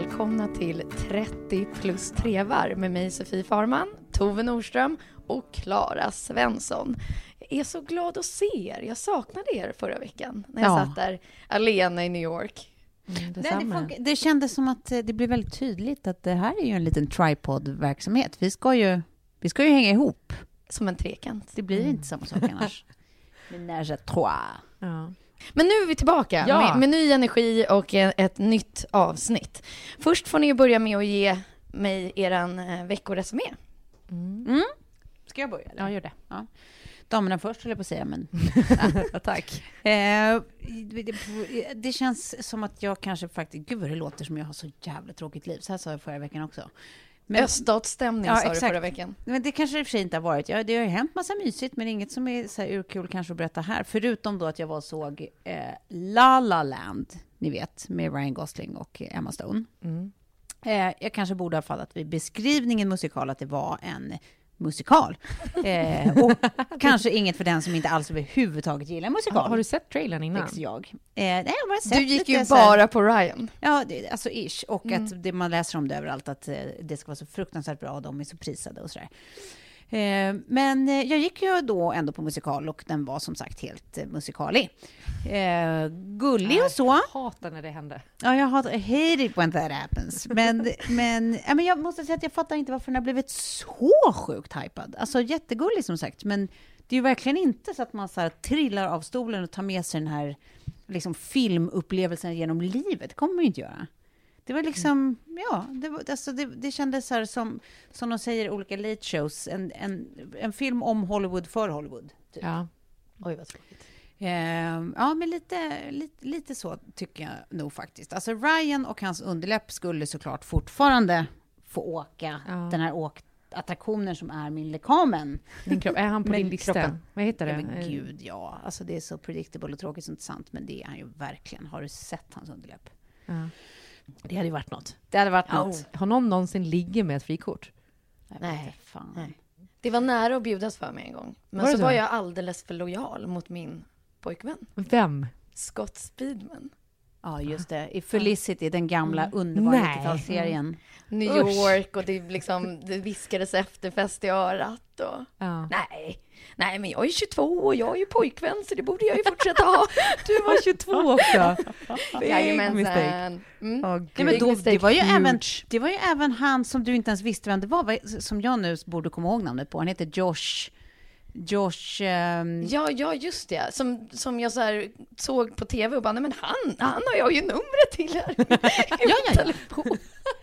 Välkomna till 30 plus trevar med mig Sofie Farman, Tove Nordström och Klara Svensson. Jag är så glad att se er. Jag saknade er förra veckan när jag Ja. satt där alena i New York. Nej, det, funkar- det kändes som att eh, det blev väldigt tydligt att det här är ju en liten tripod-verksamhet. Vi ska ju, vi ska ju hänga ihop. Som en trekant. Det blir inte samma sak annars. Menage à trois. Ja. Men nu är vi tillbaka Ja. med, med ny energi och ett nytt avsnitt. Först får ni börja med att ge mig eran eh, veckoresumé. Mm. Ska jag börja? Eller? ja, gör det. Damerna först, höll jag på att säga, men... Ja, tack. Eh, det, det känns som att jag kanske faktiskt... Gud, vad det låter som jag har så jävla tråkigt liv. Så här sa jag förra veckan också. Men, Öststatsstämning Ja, sa du exakt. förra veckan. men det kanske i och för sig inte har varit. Ja, det har ju hänt massa mysigt, men inget som är så här urkul kanske att berätta här. Förutom då att jag var och såg eh, La La Land, ni vet, med Ryan Gosling och Emma Stone. Mm. Eh, jag kanske borde ha fallit vid beskrivningen musikal att det var en musikal. Eh, och kanske inget för den som inte alls överhuvudtaget gillar musikal. Har, har du sett trailern innan? Ex jag. Eh, nej, jag har bara sett Du gick lite ju bara på Ryan. Ja, det, alltså ish. Och Mm. att det, man läser om det överallt, att eh, det ska vara så fruktansvärt bra och de är så prisade och sådär. Eh, men eh, jag gick ju då ändå på musikal och den var som sagt helt eh, musikalig. Gullig och så. Jag hatar när det händer. Ja, jag har I hate it when that happens. Men, men, ja, men jag måste säga att jag fattar inte varför den har blivit så sjukt hypad. Alltså jättegullig som sagt, men det är ju verkligen inte så att man så här, trillar av stolen och tar med sig den här liksom, filmupplevelsen genom livet. Det kommer man ju inte göra. Det var liksom, ja, det, var, alltså det, det kändes så här som, som de säger i olika late shows, en, en, en film om Hollywood för Hollywood. Typ. Ja. Oj, vad tråkigt. Eh, ja, men lite, lite, lite så tycker jag nog faktiskt. Alltså Ryan och hans underläpp skulle såklart fortfarande få åka Ja. den här åkattraktionen som är min lekamen. Din kropp, är han på Men din lista? kroppen. Vad heter det? Ja, men gud, ja. Alltså det är så predictable och tråkigt som inte sant, men det är han ju verkligen. Har du sett hans underläpp? Ja. Det hade ju varit något. Det hade varit Ja. något. Har någon någonsin ligger med ett frikort? Nej. fan. Nej. Det var nära att bjudas för mig en gång. Men Var så så? var jag alldeles för lojal mot min pojkvän. Vem? Scott Speedman. Ja, just det. I Felicity, den gamla underbara Nej. 90-talsserien. New. York och det, liksom, det viskades efterfest i örat. Och... Ja. Nej, nej, men jag är 22 och jag är ju pojkvän så det borde jag ju fortsätta ha. Du var 22 också! Jajamensan. mistake. Mm. Nej, men då, det, var ju Huge. även, det var ju även han som du inte ens visste vem det var, som jag nu borde komma ihåg namnet på. Han heter Josh... Josh... ehm, Ja, ja, just det. Som, som jag så såg på tv och bara, nej men han, han har jag ju numret till här. ja, ja, ja.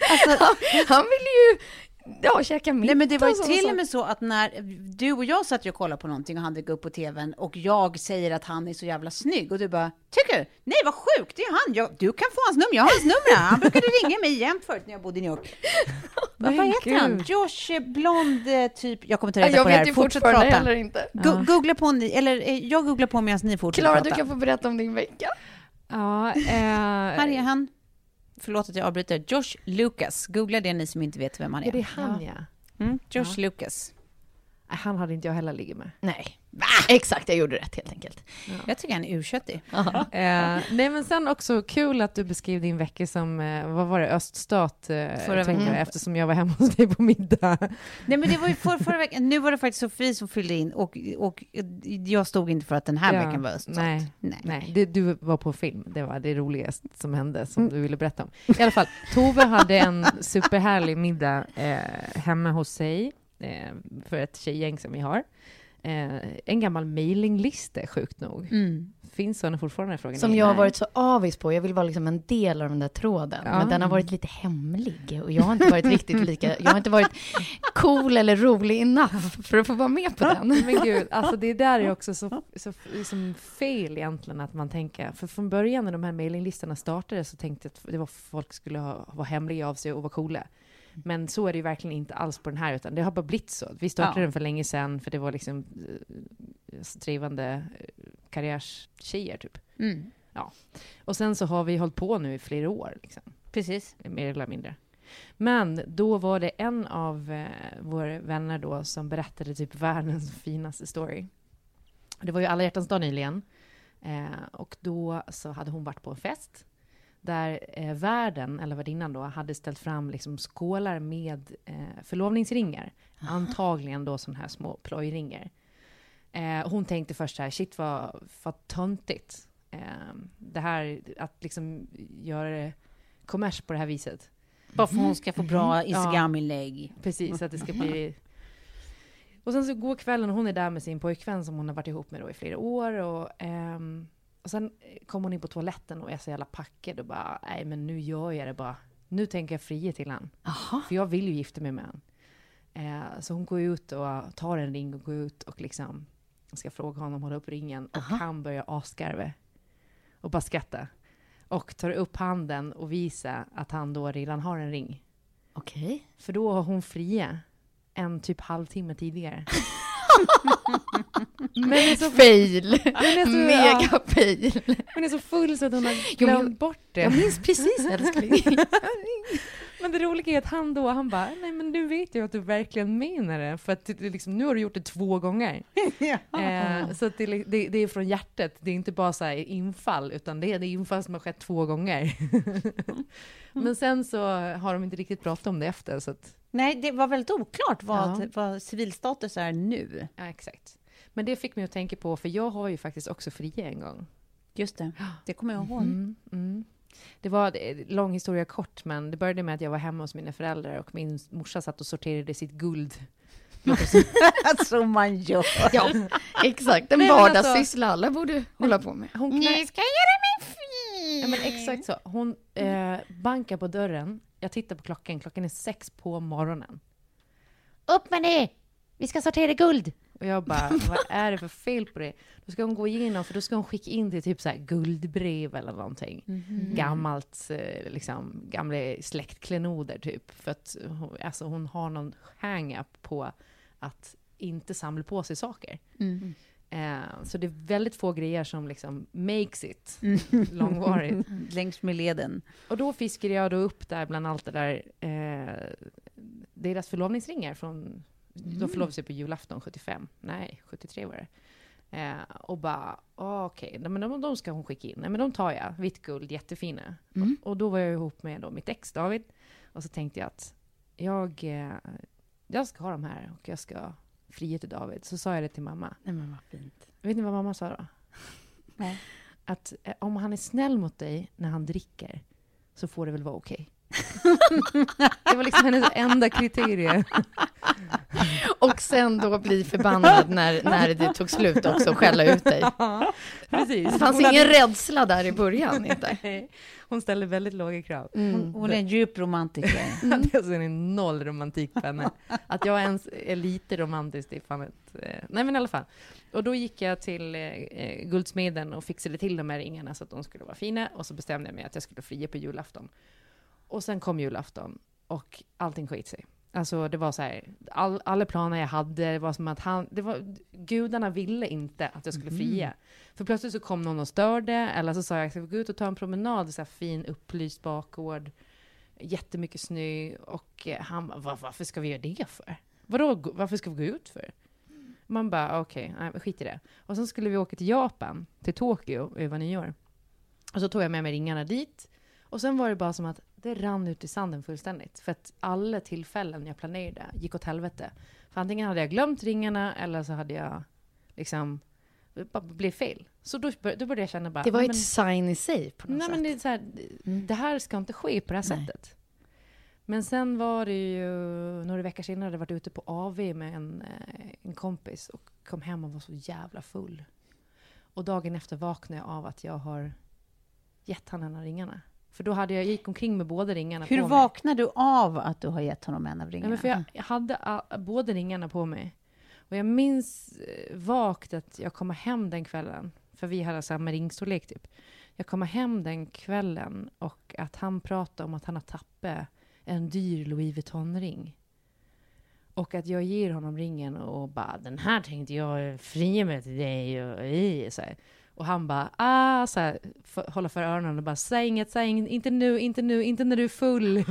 Alltså, Han, han ville ju ja, käka middag Nej men det var ju till och med så att när du och jag satt och kollade på någonting och han dök upp på tvn och jag säger att han är så jävla snygg och du bara, tycker du? Nej vad sjukt, det är han, jag, du kan få hans nummer, jag har hans nummer, han brukade ringa mig jämt förut när jag bodde i New York. vad, Men vad heter han? Josh Blond eh, typ, jag kommer inte reda Jag på det här, vet ju fortfarande prata. heller inte. Go- googla på ni, eller eh, jag googlar på medan ni fortsätter Klara, du kan få berätta om din vecka. Ja, eh, Här är han. Förlåt att jag avbryter. Josh Lucas. Googla det ni som inte vet vem han ja, det är är. han ja. Mm, Josh Lucas. Han hade inte jag heller ligget med. Nej. Exakt, jag gjorde rätt helt enkelt. Jag tycker han är urköttig. Eh, nej men sen också kul att du beskrev din vecka som, eh, vad var det, öststat? Eh, Förra veckan. eftersom jag var hemma hos dig på middag. Nej men det var ju för, förra veckan. Nu var det faktiskt Sofie som fyllde in och, och jag stod inte för att den här Ja, veckan var öststat. Nej, Nej. nej. Det, du var på film, det var det roligaste som hände, som du ville berätta om. I alla fall, Tove hade en superhärlig middag eh, hemma hos sig, för ett tjejgäng som vi har. Eh, en gammal mailinglista, sjukt nog. Mm. Finns sådana fortfarande? Frågan Som jag har varit så avis på. Jag vill vara liksom en del av den där tråden. Ja. Men den har varit lite hemlig. Och jag har inte varit riktigt lika... Jag har inte varit cool eller rolig enough för att få vara med på den. Men gud, alltså det där är också så, så liksom fel egentligen att man tänker, för från början när de här mailinglistorna startade så tänkte jag att det var folk skulle ha, vara hemliga av sig och vara coola. Men så är det ju verkligen inte alls på den här, utan det har bara blivit så. Vi startade Ja. den för länge sedan, för det var liksom eh, strivande eh, karriärstjejer typ. Mm. Och sen så har vi hållit på nu i flera år, liksom, Precis. mer eller mindre. Men då var det en av eh, våra vänner då som berättade typ världens finaste story. Det var ju alla hjärtans dag nyligen. Eh, och då så hade hon varit på en fest där eh, värden, eller värdinnan då, hade ställt fram liksom skålar med eh, förlovningsringar. Antagligen då sådana här små plojringar. Eh, hon tänkte först så här, shit vad, vad töntigt. Eh, det här, att liksom göra det kommers på det här viset. Bara för hon ska få bra Instagram-inlägg. Precis, att det ska bli... Och sen så går kvällen och hon är där med sin pojkvän som hon har varit ihop med då i flera år. Och, ehm, och sen kom hon in på toaletten och är så jävla packad och bara, nej men nu gör jag det bara. Nu tänker jag fria till han. För jag vill ju gifta mig med han. Eh, så hon går ut och tar en ring och går ut och liksom ska fråga honom hålla upp ringen. Och han börjar asgarva. Och bara skratta. Och tar upp handen och visar att han då redan har en ring. Okej. För då har hon fria en typ halvtimme tidigare. men är så, Fail! är så- Mega fail! men är så full så att hon har men glömt bort det. Jag minns precis älskling. Men det roliga är att han då, han bara, nej men nu vet jag att du verkligen menar det, för att det, liksom, nu har du gjort det två gånger. Eh, så det, det, det är från hjärtat, det är inte bara så här infall, utan det är det infall som har skett två gånger. men sen så har de inte riktigt pratat om det efter, så att, Nej, det var väldigt oklart vad, Ja. vad civilstatus är nu. ja exakt. Men det fick mig att tänka på, för jag har ju faktiskt också fria en gång. Just det, det kommer jag ihåg. Mm, mm. Det var det- lång historia kort, men det började med att jag var hemma hos mina föräldrar och min morsa satt och sorterade sitt guld. Som man gör. Ja, exakt. En alltså- vardagssyssla alla borde hålla på med. Hon knä... ska göra mig fin! ja, men exakt så. Hon eh, bankar på dörren. Jag tittar på klockan. Klockan är sex på morgonen. Upp med det! Vi ska sortera guld! Och jag bara, vad är det för fel på det? Då ska hon gå igenom, för då ska hon skicka in till typ så här guldbrev eller någonting. Gammalt, eh, liksom, gamla släktklenoder typ. För att alltså, hon har någon hang-up på att inte samla på sig saker. Eh, så det är väldigt få grejer som liksom makes it långvarigt. Längs med leden. Och då fiskade jag då upp där bland allt det där, eh, deras förlovningsringar från, de förlovade sig på julafton 75, nej 73 var det. Eh, och bara, ah, okej, okay. men de, de ska hon skicka in. Nej men de tar jag, vitt guld, jättefina. Och, och då var jag ihop med då mitt ex David. Och så tänkte jag att jag, eh, jag ska ha de här och jag ska fria till David. Så sa jag det till mamma. Nej men vad fint. Vet ni vad mamma sa då? Nej. Att eh, om han är snäll mot dig när han dricker så får det väl vara okej. det var liksom hennes enda kriterie. Och sen då bli förbannad när, när det tog slut också och skälla ut dig. Precis. Det fanns Hon ingen hade- rädsla där i början inte. Nej, Hon ställde väldigt låga krav. Hon, hon är en djup romantiker. Mm. Det är alltså en noll romantik på henne. Att jag ens är lite romantisk, det är fan ett... eh, Nej men i alla fall. Och då gick jag till eh, eh, guldsmeden och fixade till de här ringarna så att de skulle vara fina. Och så bestämde jag mig att jag skulle fria på julafton. Och sen kom julafton och allting skit sig. Alltså det var så här, all, alla planer jag hade, det var som att han, det var, gudarna ville inte att jag skulle fria. För plötsligt så kom någon och störde, eller så sa jag, ska vi gå ut och ta en promenad så här fin upplyst bakgård, jättemycket snö, och eh, han bara, "Va- varför ska vi göra det för? Vadå, varför ska vi gå ut för? Man bara, okej, men skit i det. Och sen skulle vi åka till Japan, till Tokyo, över nyår. Och så tog jag med mig ringarna dit. Och sen var det bara som att det rann ut i sanden fullständigt. För att alla tillfällen jag planerade gick åt helvete. För antingen hade jag glömt ringarna eller så hade jag liksom, det bara blev fel. Så då, bör- då började jag känna bara, Det var nej, ett sign i sig på något Nej, sätt. men det, är så här, det här ska inte ske på det här Nej. sättet. Men sen var det ju några veckor senare, hade jag varit ute på AV med en, eh, en kompis och kom hem och var så jävla full. Och dagen efter vaknade jag av att jag har gett han en av ringarna. För då hade jag, jag gick omkring med båda ringarna Hur på mig. vaknar du av att du har gett honom en av ringarna? men för jag, jag hade båda ringarna på mig. Och jag minns eh, vagt att jag kommer hem den kvällen, för vi hade samma ringstorlek typ. Jag kommer hem den kvällen och att han pratar om att han har tappat en dyr Louis Vuitton-ring. Och att jag ger honom ringen och bara den här tänkte jag fria mig till dig och i, så här. Och han bara ah, så här, f- håller för öronen och bara säg inget, säg inget, inte nu, inte nu, inte när du är full.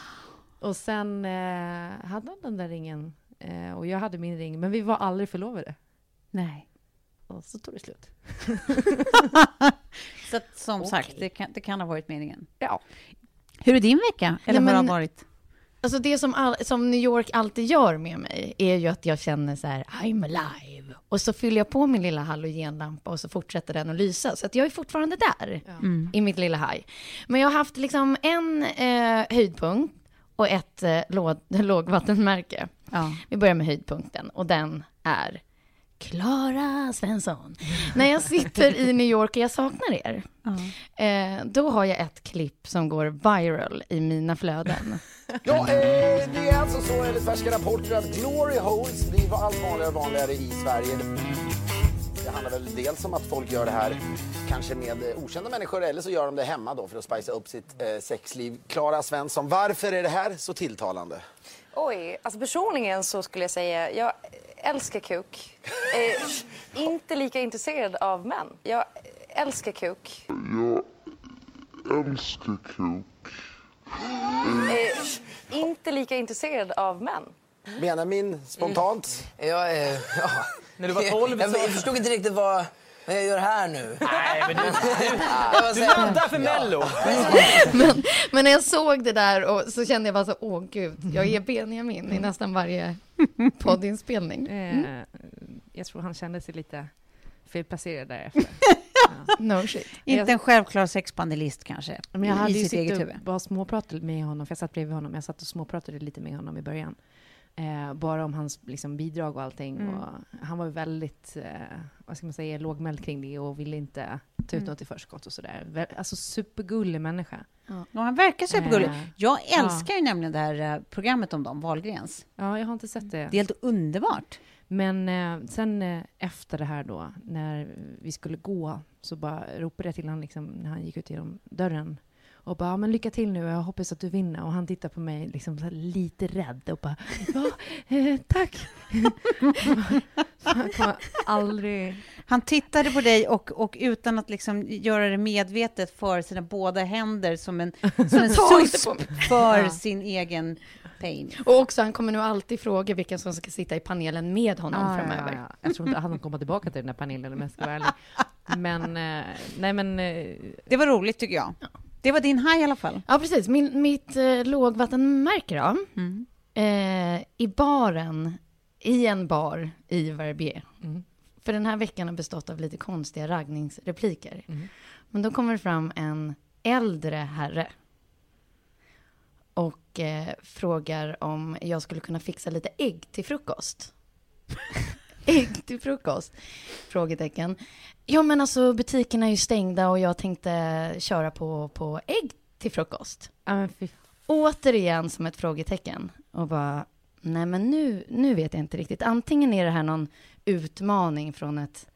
Och sen eh, hade han den där ringen eh, och jag hade min ring, men vi var aldrig förlovade. Nej. Och så tog det slut. Så som Okej. sagt, det kan, det kan ha varit meningen. Ja. Hur är din vecka? Eller Nej, har det men- varit? Alltså det som, all, som New York alltid gör med mig är ju att jag känner så här, I'm alive. Och så fyller jag på min lilla halogenlampa och så fortsätter den att lysa. Så att jag är fortfarande där i mitt lilla haj. Men jag har haft liksom en eh, höjdpunkt och ett eh, låg, lågvattenmärke. Ja. Vi börjar med höjdpunkten och den är Klara Svensson. När jag sitter i New York och jag saknar er, eh, då har jag ett klipp som går viral i mina flöden. Ja, eh, det är alltså så enligt färska rapporter att glory holes blir allt vanligare och vanligare i Sverige. Det handlar väl dels om att folk gör det här kanske med okända människor eller så gör de det hemma då för att spicea upp sitt eh, sexliv. Klara Svensson, varför är det här så tilltalande? Oj, alltså personligen så skulle jag säga, jag älskar kuk. Eh, inte lika intresserad av män. Jag älskar kuk. älskar kuk. Eh, inte lika intresserad av män. Benjamin, spontant? Jag, eh, ja. När du var 12 jag, så- jag förstod inte riktigt vad, vad jag gör här nu. Nej, men du, du här- laddar för Mello. men, men när jag såg det där och så kände jag bara så, åh gud, jag är Benjamin i nästan varje poddinspelning. Eh, jag tror han kände sig lite felplacerad därefter. No shit. Inte en självklar sexpanelist kanske, Men jag hade i ju sitt eget suttit huvud. och bara småpratat med honom, för jag satt bredvid honom. Jag satt och småpratade lite med honom i början. Eh, bara om hans liksom, bidrag och allting. Mm. Och han var väldigt, eh, vad ska man säga, lågmäld kring det och ville inte ta ut Mm. något i förskott och sådär. Alltså supergullig människa. Och han verkar supergullig. Eh, Jag ja. älskar ju nämligen det här eh, programmet om dem, Wahlgrens. Ja, jag har inte sett det. Det är helt underbart. Men eh, sen eh, efter det här då, när vi skulle gå, så bara ropade jag till honom liksom, när han gick ut genom dörren. Och bara, "Ja, men lycka till nu, jag hoppas att du vinner. Och han tittar på mig liksom så här lite rädd och bara, ja, eh, tack. han kommer aldrig... Han tittade på dig och, och utan att liksom göra det medvetet för sina båda händer som en, som en susp för Ja. sin egen pain. Och också, han kommer nog alltid fråga vilken som ska sitta i panelen med honom ja, framöver. ja, ja. Jag tror inte att han kommer tillbaka till den här panelen om jag ska vara ärlig. Men, eh, nej men... eh, Det var roligt tycker jag. Det var din high i alla fall. Ja, precis. Min, mitt eh, lågvattenmärke då. Eh, I baren, i en bar i Verbier. Mm. För den här veckan har bestått av lite konstiga raggningsrepliker. Men då kommer det fram en äldre herre. Och eh, frågar om jag skulle kunna fixa lite ägg till frukost. ägg till frukost? Frågetecken. Ja, men alltså butikerna är ju stängda och jag tänkte köra på, på ägg till frukost. Ja, men fy Återigen som ett frågetecken. Och bara, nej men nu, nu vet jag inte riktigt. Antingen är det här någon utmaning från ett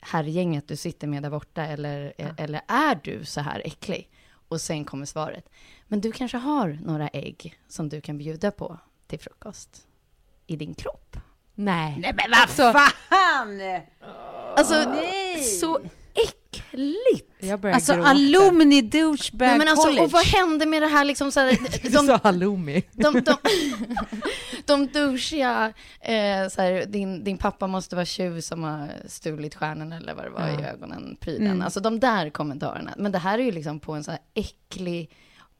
herrgänget du sitter med där borta, eller, eller är du så här äcklig? Och sen kommer svaret. Men du kanske har några ägg som du kan bjuda på till frukost i din kropp. Nej. Nej men vad fan! Alltså, Nej. så äckligt! Jag börjar Alltså gråta. alumni douchebag Nej, men alltså, college. och vad hände med det här liksom så här, Du de, sa halloumi. de, de, de douchiga, eh, så här, din, din pappa måste vara tjuv som har stulit stjärnan eller vad det var i Ja. ögonen, prylen. Mm. Alltså de där kommentarerna. Men det här är ju liksom på en så här äcklig,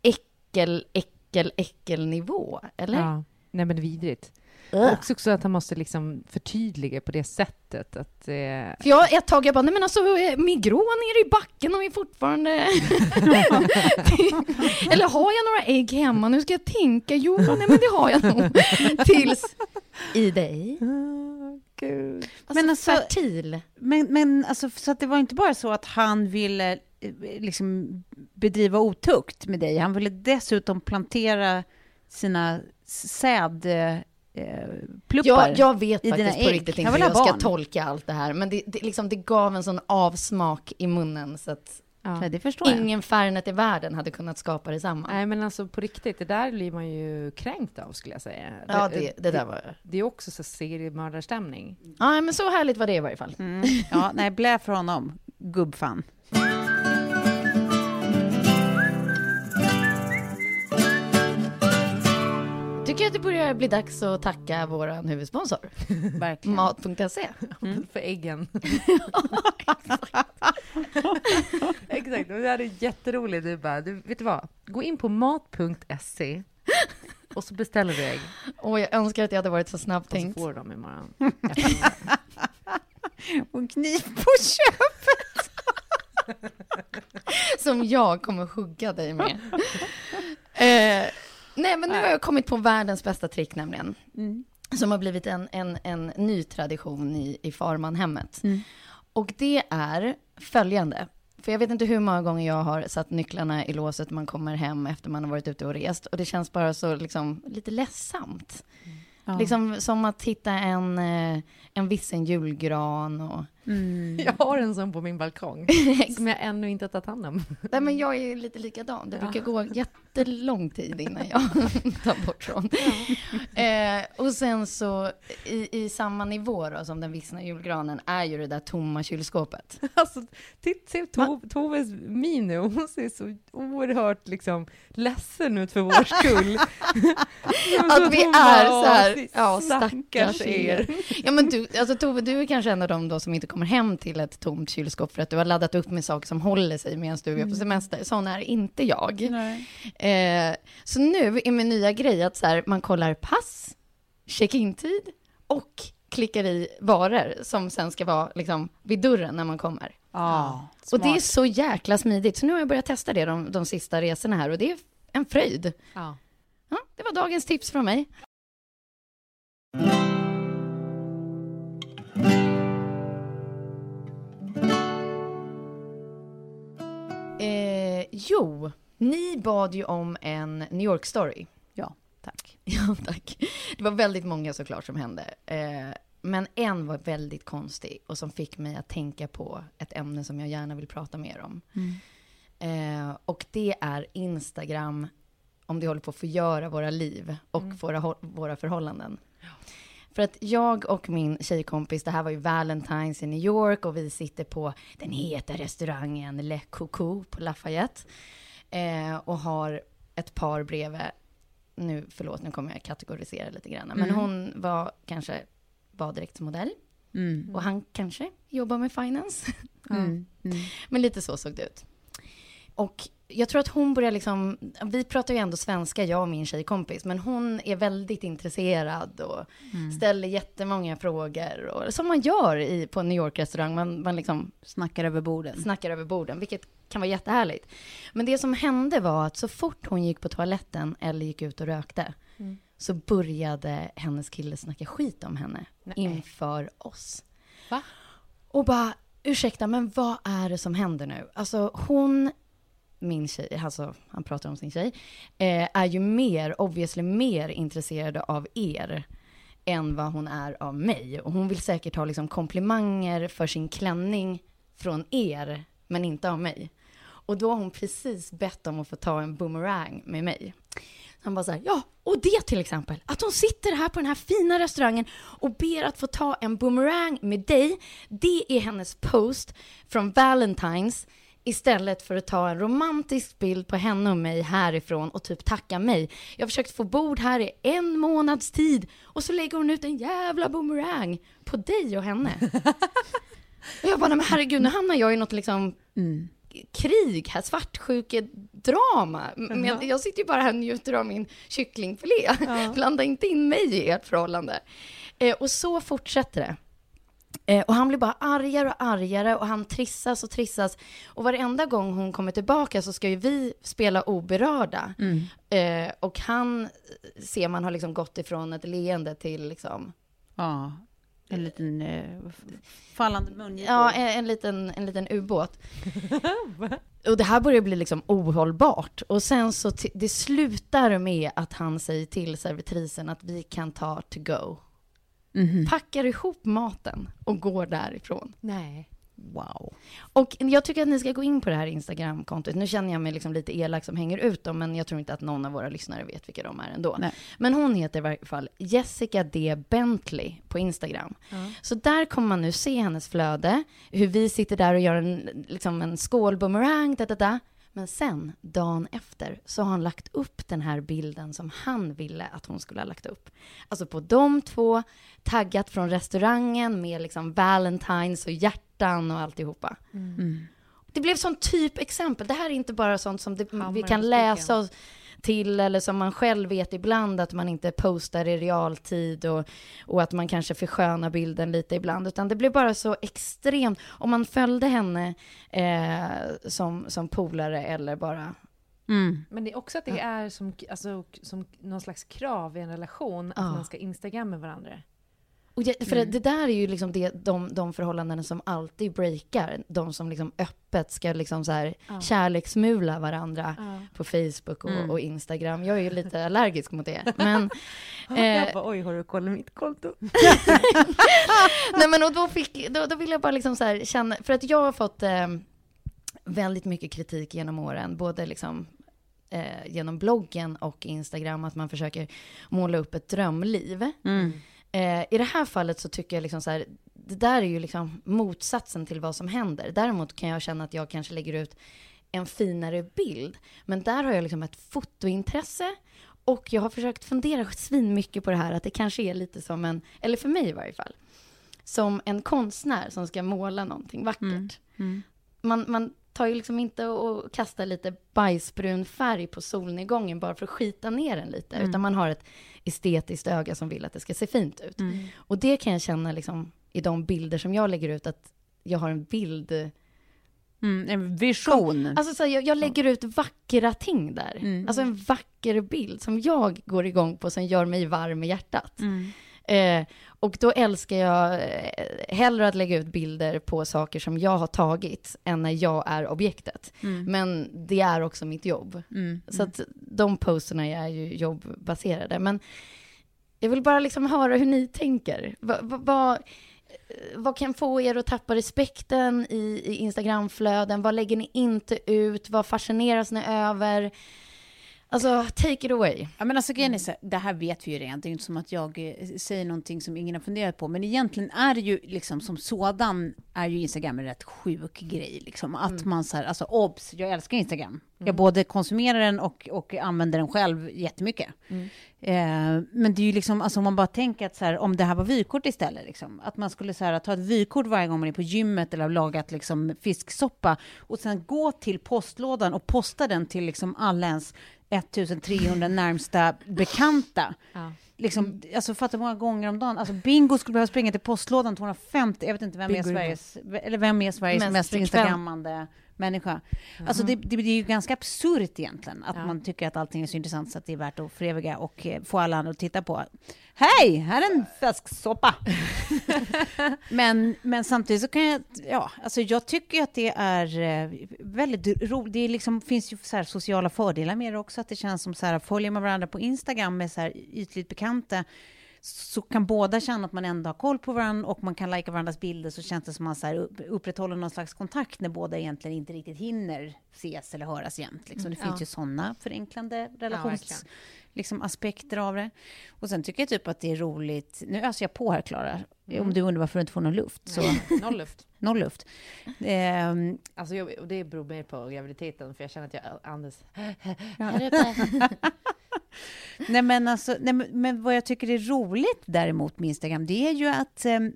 äckel, äckel, äckelnivå, eller? Ja. Nej men vidrigt. Ugh. Också, också att han måste liksom förtydliga på det sättet att... Eh, För jag ett tag jag bara, nej men alltså eh, min grå nere i backen har vi fortfarande... Eller har jag några ägg hemma? Nu ska jag tänka. Jo, nej men det har jag nog. Tills i dig. Gud. Alltså, Men alltså- fertil. Men, men alltså, så att det var inte bara så att han ville eh, liksom bedriva otukt med dig. Han ville dessutom plantera sina säd... Eh, pluppar Jag, jag vet i dina faktiskt på ägg. riktigt inte hur jag ska tolka allt det här. Men det, det, liksom, det gav en sån avsmak i munnen så att Ja. Det ingen Fernet i världen hade kunnat skapa detsamma. Nej men alltså på riktigt, det där blir man ju kränkt av skulle jag säga. Ja, det, det där var... Det är också så seriemördarstämning. Ja, men så härligt var det i varje fall. Mm. Ja, nej, blä för honom. Gubbfan. Tycker att det börjar bli dags att tacka vår huvudsponsor, Verkligen. Mat.se. För äggen. Exakt, det här är jätteroligt. Du bara, du, vet du vad? Gå in på mat.se och så beställer du ägg. Och jag önskar att jag hade varit så snabb Och så tänkt. får dem imorgon. Och kniv på köpet. Som jag kommer hugga dig med. eh, nej, men nu har jag kommit på världens bästa trick nämligen. Mm. Som har blivit en, en, en ny tradition i, i Farmanhemmet. Mm. Och det är följande. För jag vet inte hur många gånger jag har satt nycklarna i låset man kommer hem efter man har varit ute och rest. Och det känns bara så liksom lite ledsamt. Ja. Liksom som att hitta en, eh, en vissen julgran och... Mm. Jag har en sån på min balkong som jag ännu inte har tagit hand om. Nej, men jag är lite likadan. Det Ja. brukar gå jättelång tid innan jag tar bort från. Eh, och sen så i, i samma nivå då, som den vissna julgranen är ju det där tomma kylskåpet. Alltså, titta, se to, Toves min nu. Hon ser så oerhört liksom, ledsen ut för vår skull. Att vi är så här, "Åh, ja stackars er. Ja men du, alltså Tove, du är kanske en av dem då som inte kommer hem till ett tomt kylskåp för att du har laddat upp med saker som håller sig medan du är på semester. Sån är inte jag. Eh, så nu är min nya grej att så här, man kollar pass, check-in-tid och klickar i varor som sen ska vara liksom, vid dörren när man kommer. Ja, Och det är så jäkla smidigt. Så nu har jag börjat testa det de, de sista resorna här och det är en fröjd. Ja. Ja, det var dagens tips från mig. Jo, ni bad ju om en New York-story. Ja, tack. Ja, tack. Det var väldigt många såklart som hände. Eh, men en var väldigt konstig och som fick mig att tänka på ett ämne som jag gärna vill prata mer om. Eh, och det är Instagram, om det håller på att förgöra våra liv och våra, ho- våra förhållanden. För att jag och min tjejkompis, det här var ju Valentine's i New York och vi sitter på den heta restaurangen Le Coco på Lafayette. Eh, och har ett par bredvid. Nu, förlåt, nu kommer jag kategorisera lite grann. Men Mm. hon var kanske baddräktsmodell. Mm. Och han kanske jobbar med finance. Mm. Mm. Men lite så såg det ut. Och jag tror att hon börjar liksom, vi pratar ju ändå svenska, jag och min tjejkompis, men hon är väldigt intresserad och ställer jättemånga frågor. Och, som man gör i, på en New York-restaurang, man, man liksom Snackar över borden. snackar över borden, vilket kan vara jättehärligt. Men det som hände var att så fort hon gick på toaletten eller gick ut och rökte, så började hennes kille snacka skit om henne inför oss. Va? Och bara, ursäkta, men vad är det som händer nu? Alltså hon, min tjej, alltså han pratar om sin tjej, eh, är ju mer, obviously mer intresserade av er än vad hon är av mig. Och hon vill säkert ha liksom komplimanger för sin klänning från er, men inte av mig. Och då har hon precis bett om att få ta en boomerang med mig. Han bara så här, ja, och det till exempel, att hon sitter här på den här fina restaurangen och ber att få ta en boomerang med dig, det är hennes post från Valentine's istället för att ta en romantisk bild på henne och mig härifrån och typ tacka mig. Jag har försökt få bord här i en månads tid och så lägger hon ut en jävla boomerang på dig och henne. och jag bara, men herregud, nu hamnar jag i något liksom krig här, svartsjukedrama. Men jag, jag sitter ju bara här och njuter av min kycklingfilé. Blanda inte in mig i ert förhållande. Eh, och så fortsätter det. Eh, och han blir bara argare och argare och han trissas och trissas. Och varenda gång hon kommer tillbaka så ska ju vi spela oberörda. Eh, och han eh, ser man har liksom gått ifrån ett leende till liksom, Ja, en liten eh, fallande mungipa. ja, en, en liten, en liten ubåt. och det här börjar bli liksom ohållbart. Och sen så, det slutar med att han säger till servitrisen att vi kan ta to go. Packar ihop maten och går därifrån. Nej. Wow. Och jag tycker att ni ska gå in på det här Instagram-kontot. Nu känner jag mig liksom lite elak som hänger ut dem, men jag tror inte att någon av våra lyssnare vet vilka de är ändå. Nej. Men hon heter i varje fall Jessica D. Bentley på Instagram. Så där kommer man nu se hennes flöde, hur vi sitter där och gör en, liksom en da, da, da. Men sen, dagen efter, så har han lagt upp den här bilden som han ville att hon skulle ha lagt upp. Alltså på de två, taggat från restaurangen med liksom Valentines och hjärtan och alltihopa. Det blev sån typexempel. Det här är inte bara sånt som det, vi kan läsa spiken. Till eller som man själv vet ibland att man inte postar i realtid och, och att man kanske förskönar bilden lite ibland. Utan det blev bara så extremt. Om man följde henne eh, som, som polare eller bara Mm. Men det är också att det är som, alltså, som någon slags krav i en relation att Ja. man ska instagramma varandra. Och det, för det, det där är ju liksom det, de, de förhållanden som alltid breakar. De som liksom öppet ska liksom så här kärleksmula varandra på Facebook och, och Instagram. Jag är ju lite allergisk mot det. Men, eh, bara, oj, har du kollat mitt konto? nej men och då, fick, då, då vill jag bara liksom så här känna, för att jag har fått eh, väldigt mycket kritik genom åren, både liksom eh, genom bloggen och Instagram, att man försöker måla upp ett drömliv. Eh, I det här fallet så tycker jag liksom så här, det där är ju liksom motsatsen till vad som händer. Däremot kan jag känna att jag kanske lägger ut en finare bild. Men där har jag liksom ett fotointresse och jag har försökt fundera svin mycket på det här att det kanske är lite som en, eller för mig i varje fall, som en konstnär som ska måla någonting vackert. Man, man tar ju liksom inte och kastar lite bajsbrun färg på solnedgången bara för att skita ner den lite, utan man har ett estetiskt öga som vill att det ska se fint ut. Och det kan jag känna liksom i de bilder som jag lägger ut, att jag har en bild Mm, en vision. Alltså så jag, jag lägger ut vackra ting där. Alltså en vacker bild som jag går igång på, som gör mig varm i hjärtat. Eh, och då älskar jag eh, hellre att lägga ut bilder på saker som jag har tagit, än när jag är objektet. Men det är också mitt jobb. Så att de posterna är ju jobbbaserade. Men jag vill bara liksom höra hur ni tänker. Va, va, vad- vad kan få er att tappa respekten i, i Instagramflöden? Vad lägger ni inte ut? Vad fascineras ni över? Alltså, take it away. Ja, men alltså, grejen är här, det här vet vi ju redan. Det är inte som att jag eh, säger någonting som ingen har funderat på. Men egentligen är det ju liksom som sådan är ju Instagram en rätt sjuk grej. Liksom. Att man så här, alltså obs, jag älskar Instagram. Jag både konsumerar den och, och använder den själv jättemycket. Eh, men det är ju liksom, alltså om man bara tänker att så här, om det här var vykort istället, liksom, att man skulle så här, ta ett vykort varje gång man är på gymmet eller har lagat liksom, fisksoppa och sen gå till postlådan och posta den till liksom alla ens 1300 närmsta bekanta. Liksom, alltså fatta många gånger om dagen. Alltså Bingo skulle behöva springa till postlådan 250, jag vet inte vem är Bingo är Sveriges, eller vem är Sveriges Mest mest, instagrammande människa. Alltså det, det, det är ju ganska absurt egentligen, att Ja. man tycker att allting är så intressant så att det är värt att föreviga och eh, få alla andra att titta på. Hej, här är en fläsksoppa! men, men samtidigt så kan jag, ja, alltså jag tycker att det är eh, väldigt roligt. Det liksom, finns ju så sociala fördelar med det också, att det känns som så här, följer man varandra på Instagram med så här ytligt bekanta, så kan båda känna att man ändå har koll på varandra och man kan lajka varandras bilder så känns det som att man så upprätthåller någon slags kontakt när båda egentligen inte riktigt hinner ses eller höras jämt. Liksom. Det finns Ja. ju sådana förenklande relations verkligen. liksom, aspekter av det. Och sen tycker jag typ att det är roligt, nu öser jag på här Klara, om du undrar varför du inte får någon luft, så Noll luft. noll luft. Ehm, Alltså jag, och det beror mer på graviditeten, för jag känner att jag andas... Nej men, alltså, nej, men, vad jag tycker är roligt däremot med Instagram, det är ju att ehm,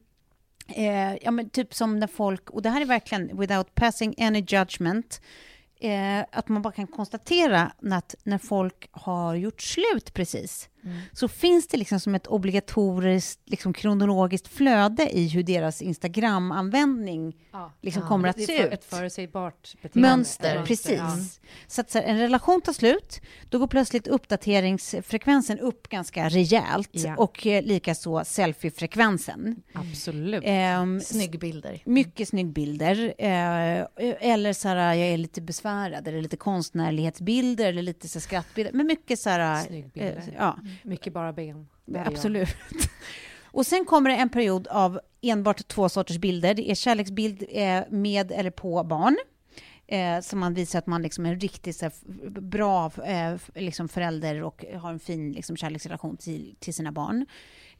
eh, ja, men typ som när folk, och det här är verkligen without passing any judgment, eh, att man bara kan konstatera att när folk har gjort slut precis, så finns det liksom som ett obligatoriskt liksom kronologiskt flöde i hur deras Instagram-användning liksom kommer att se för- ut. Ett förutsägbart beteende. Mönster, precis. Ja. Så att så här, en relation tar slut, då går plötsligt uppdateringsfrekvensen upp ganska rejält Ja. och eh, likaså selfiefrekvensen. Absolut. Ehm, Snygg bilder. mycket snygg bilder. Eh, eller så här, jag är lite besvärad, eller lite konstnärlighetsbilder, eller lite så här, skrattbilder. Men mycket så här... Eh, ja, Mycket bara ben. Jag. absolut. Och sen kommer det en period av enbart två sorters bilder. Det är kärleksbild eh, med eller på barn. Eh, som man visar att man liksom är en riktigt så här, f- bra eh, liksom förälder och har en fin liksom, kärleksrelation till, till sina barn.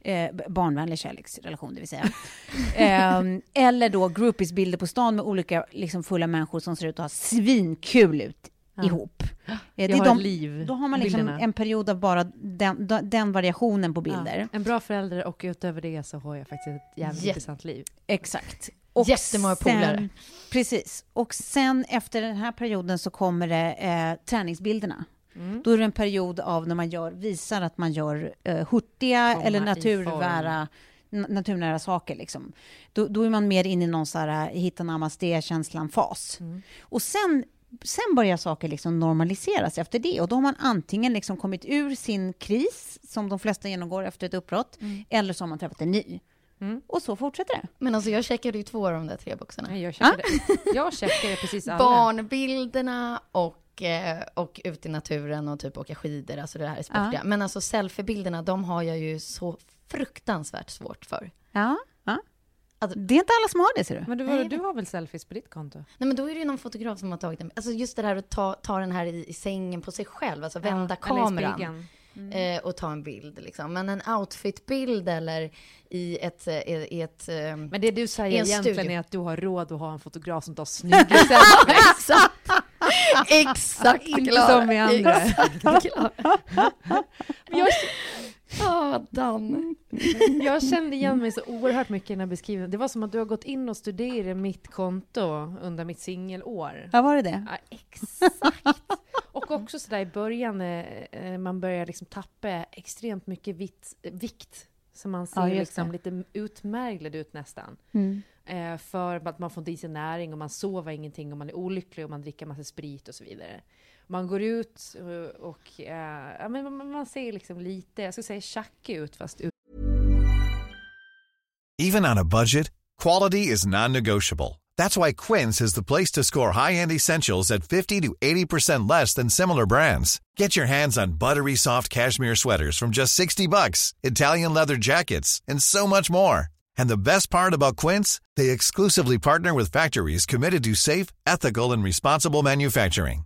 Eh, barnvänlig kärleksrelation, det vill säga. eh, eller då groupies-bilder på stan med olika liksom, fulla människor som ser ut att ha svinkul ut ihop. Eh, det är de- liv. Då har man liksom bilderna. en period av bara den, den variationen på bilder. Ja. En bra förälder och utöver det så har jag faktiskt ett jävligt Jätte- intressant liv. Exakt. Jättemånga polare. Precis. Och sen efter den här perioden så kommer det eh, träningsbilderna. Mm. Då är det en period av när man gör, visar att man gör eh, hurtiga Komma eller i naturnära, n- naturnära saker. Liksom. Då, då är man mer inne i någon så här eh, hitta namaste-känslan-fas. Mm. Och sen, sen börjar saker liksom normaliseras efter det. Och då har man antingen liksom kommit ur sin kris, som de flesta genomgår efter ett uppbrott, eller så har man träffat en ny. Mm. Och så fortsätter det. Men alltså jag checkade ju två av de där tre boxarna. Jag checkade, jag checkade precis alla. Barnbilderna och, eh, och ut i naturen och typ åka skidor, alltså det här är sportiga. Ja. Men alltså selfiebilderna, de har jag ju så fruktansvärt svårt för. Ja, ja. Alltså- det är inte alla som har det, ser du. Men du, Nej, du har väl selfies på ditt konto? Nej men då är det ju någon fotograf som har tagit den. Alltså just det där att ta, ta den här i, i sängen på sig själv, alltså vända Ja, eller i kameran. eh, och ta en bild liksom. Men en outfitbild eller i ett, eh, i ett eh, Men det du I säger en egentligen studio. är att du har råd att ha en fotograf som tar snygga selfies. Exakt! Exakt Inte som vi andra. Exakt Klara. Men jag, Adam. jag kände igen mig så oerhört mycket i den här beskrivningen. Det var som att du har gått in och studerat mitt konto under mitt singelår. Ja, var det det? Ja, exakt. Och också sådär i början, eh, man börjar liksom tappa extremt mycket vitt, vikt. Så man ser Ja, liksom lite utmärglad ut nästan. Mm. Eh, för att man får inte i sig näring och man sover ingenting och man är olycklig och man dricker massa sprit och så vidare. Man går ut och, och eh, ja, men man, ser liksom lite, jag ska säga tjackig ut fast ut Even on a budget, quality is non-negotiable. That's why Quince is the place to score high-end essentials at 50 to 80% less than similar brands. Get your hands on buttery soft cashmere sweaters from just 60 bucks, Italian leather jackets, and so much more. And the best part about Quince, they exclusively partner with factories committed to safe, ethical, and responsible manufacturing.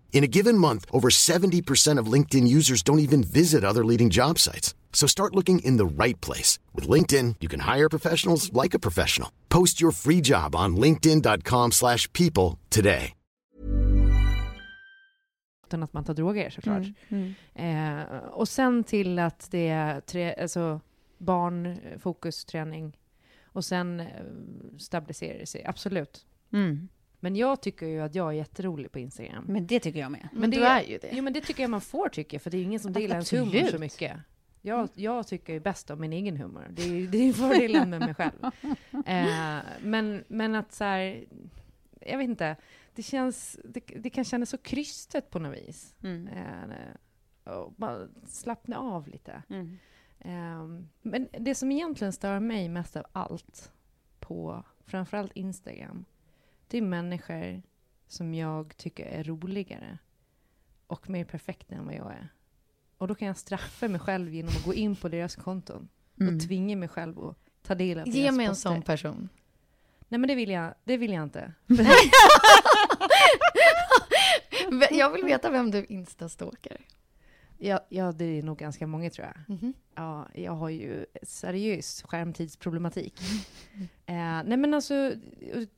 In a given month, over 70% of LinkedIn users don't even visit other leading job sites. So start looking in the right place. With LinkedIn, you can hire professionals like a professional. Post your free job on linkedin.com slash people today. utan att man tar droger såklart. Mm, Eh, och sen till att det är tre, alltså barn, fokus, träning. Och sen eh, stabiliserar det sig, absolut. Mm. Men jag tycker ju att jag är jätterolig på Instagram. Men det tycker jag med. Men du är ju det. Jo, men det tycker jag man får tycka, för det är ingen som delar ens humor så mycket. Jag, jag tycker ju bäst om min egen humor. Det är det är fördelen med mig själv. Eh, men, men att så här, jag vet inte, det känns, det, det kan kännas så krystet på något vis. Mm. Eh, och bara slappna av lite. Mm. Eh, men det som egentligen stör mig mest av allt på framförallt Instagram, det är människor som jag tycker är roligare och mer perfekta än vad jag är. Och då kan jag straffa mig själv genom att gå in på deras konton Mm. och tvinga mig själv att ta del av Ge deras mig en poster. sån person. Nej men det vill jag, det vill jag inte. Jag vill veta vem du instastalkar. Ja, ja, det är nog ganska många tror jag. Mhm. Ja, jag har ju seriös skärmtidsproblematik. Eh, nej men alltså,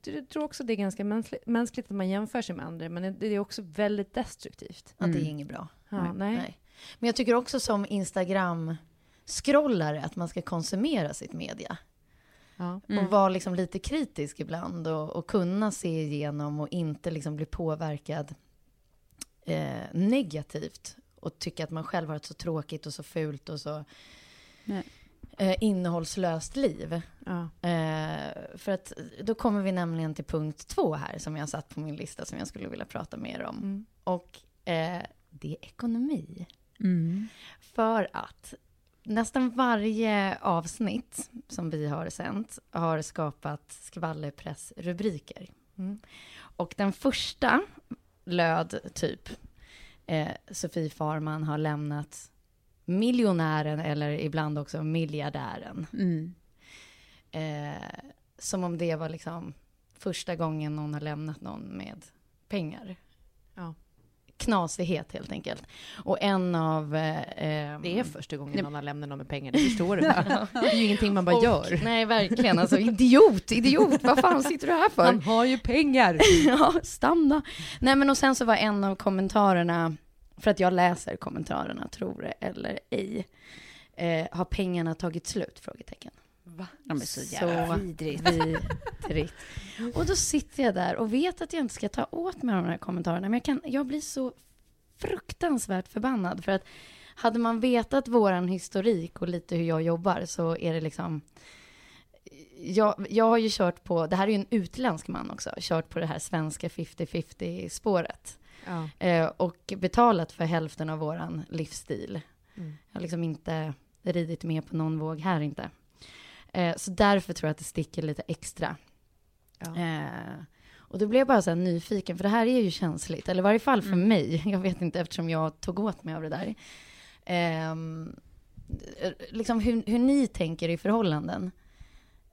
jag tror också det är ganska mänskligt, mänskligt att man jämför sig med andra, men det är också väldigt destruktivt. Ja, det är Mm. inget bra. Ja, nej. Men jag tycker också som Instagram-scrollare att man ska konsumera sitt media. Ja. Och vara liksom lite kritisk ibland och, och kunna se igenom och inte liksom bli påverkad eh, negativt och tycka att man själv har ett så tråkigt och så fult och så eh, innehållslöst liv. Ja. Eh, för att då kommer vi nämligen till punkt två här som jag satt på min lista som jag skulle vilja prata mer om. Mm. Och eh, det är ekonomi. Mm. För att nästan varje avsnitt som vi har sänt har skapat skvallerpressrubriker. Mm. Och den första löd typ eh, Sofie Farman har lämnat miljonären eller ibland också miljardären. Mm. Eh, som om det var liksom första gången någon har lämnat någon med pengar. Ja. Knasighet helt enkelt. Och en av... Eh, ehm, Det är första gången någon har lämnat någon med pengar, det förstår du. Det är ju ingenting man bara Och- gör. Nej, verkligen. Alltså, idiot, idiot. Vad fan sitter du här för? Han har ju pengar! ja, stanna. Nej, men och sen så var en av kommentarerna, för att jag läser kommentarerna, tror det eller ej, eh, har pengarna tagit slut? Frågetecken. Va? De är så jävla vidrigt. vidrigt. Och då sitter jag där och vet att jag inte ska ta åt mig av de här kommentarerna, men jag, kan, jag blir så fruktansvärt förbannad, för att hade man vetat våran historik och lite hur jag jobbar så är det liksom jag, jag har ju kört på, det här är ju en utländsk man också, kört på det här svenska 50-50 spåret. Ja. Eh, och betalat för hälften av våran livsstil. Mm. Jag har liksom inte ridit med på någon våg här inte. Eh, så därför tror jag att det sticker lite extra. Ja. Eh, och då blev jag bara så här nyfiken, för det här är ju känsligt, eller i varje fall för Mm. mig. Jag vet inte eftersom jag tog åt mig av det där. Eh, liksom hur, hur ni tänker i förhållanden.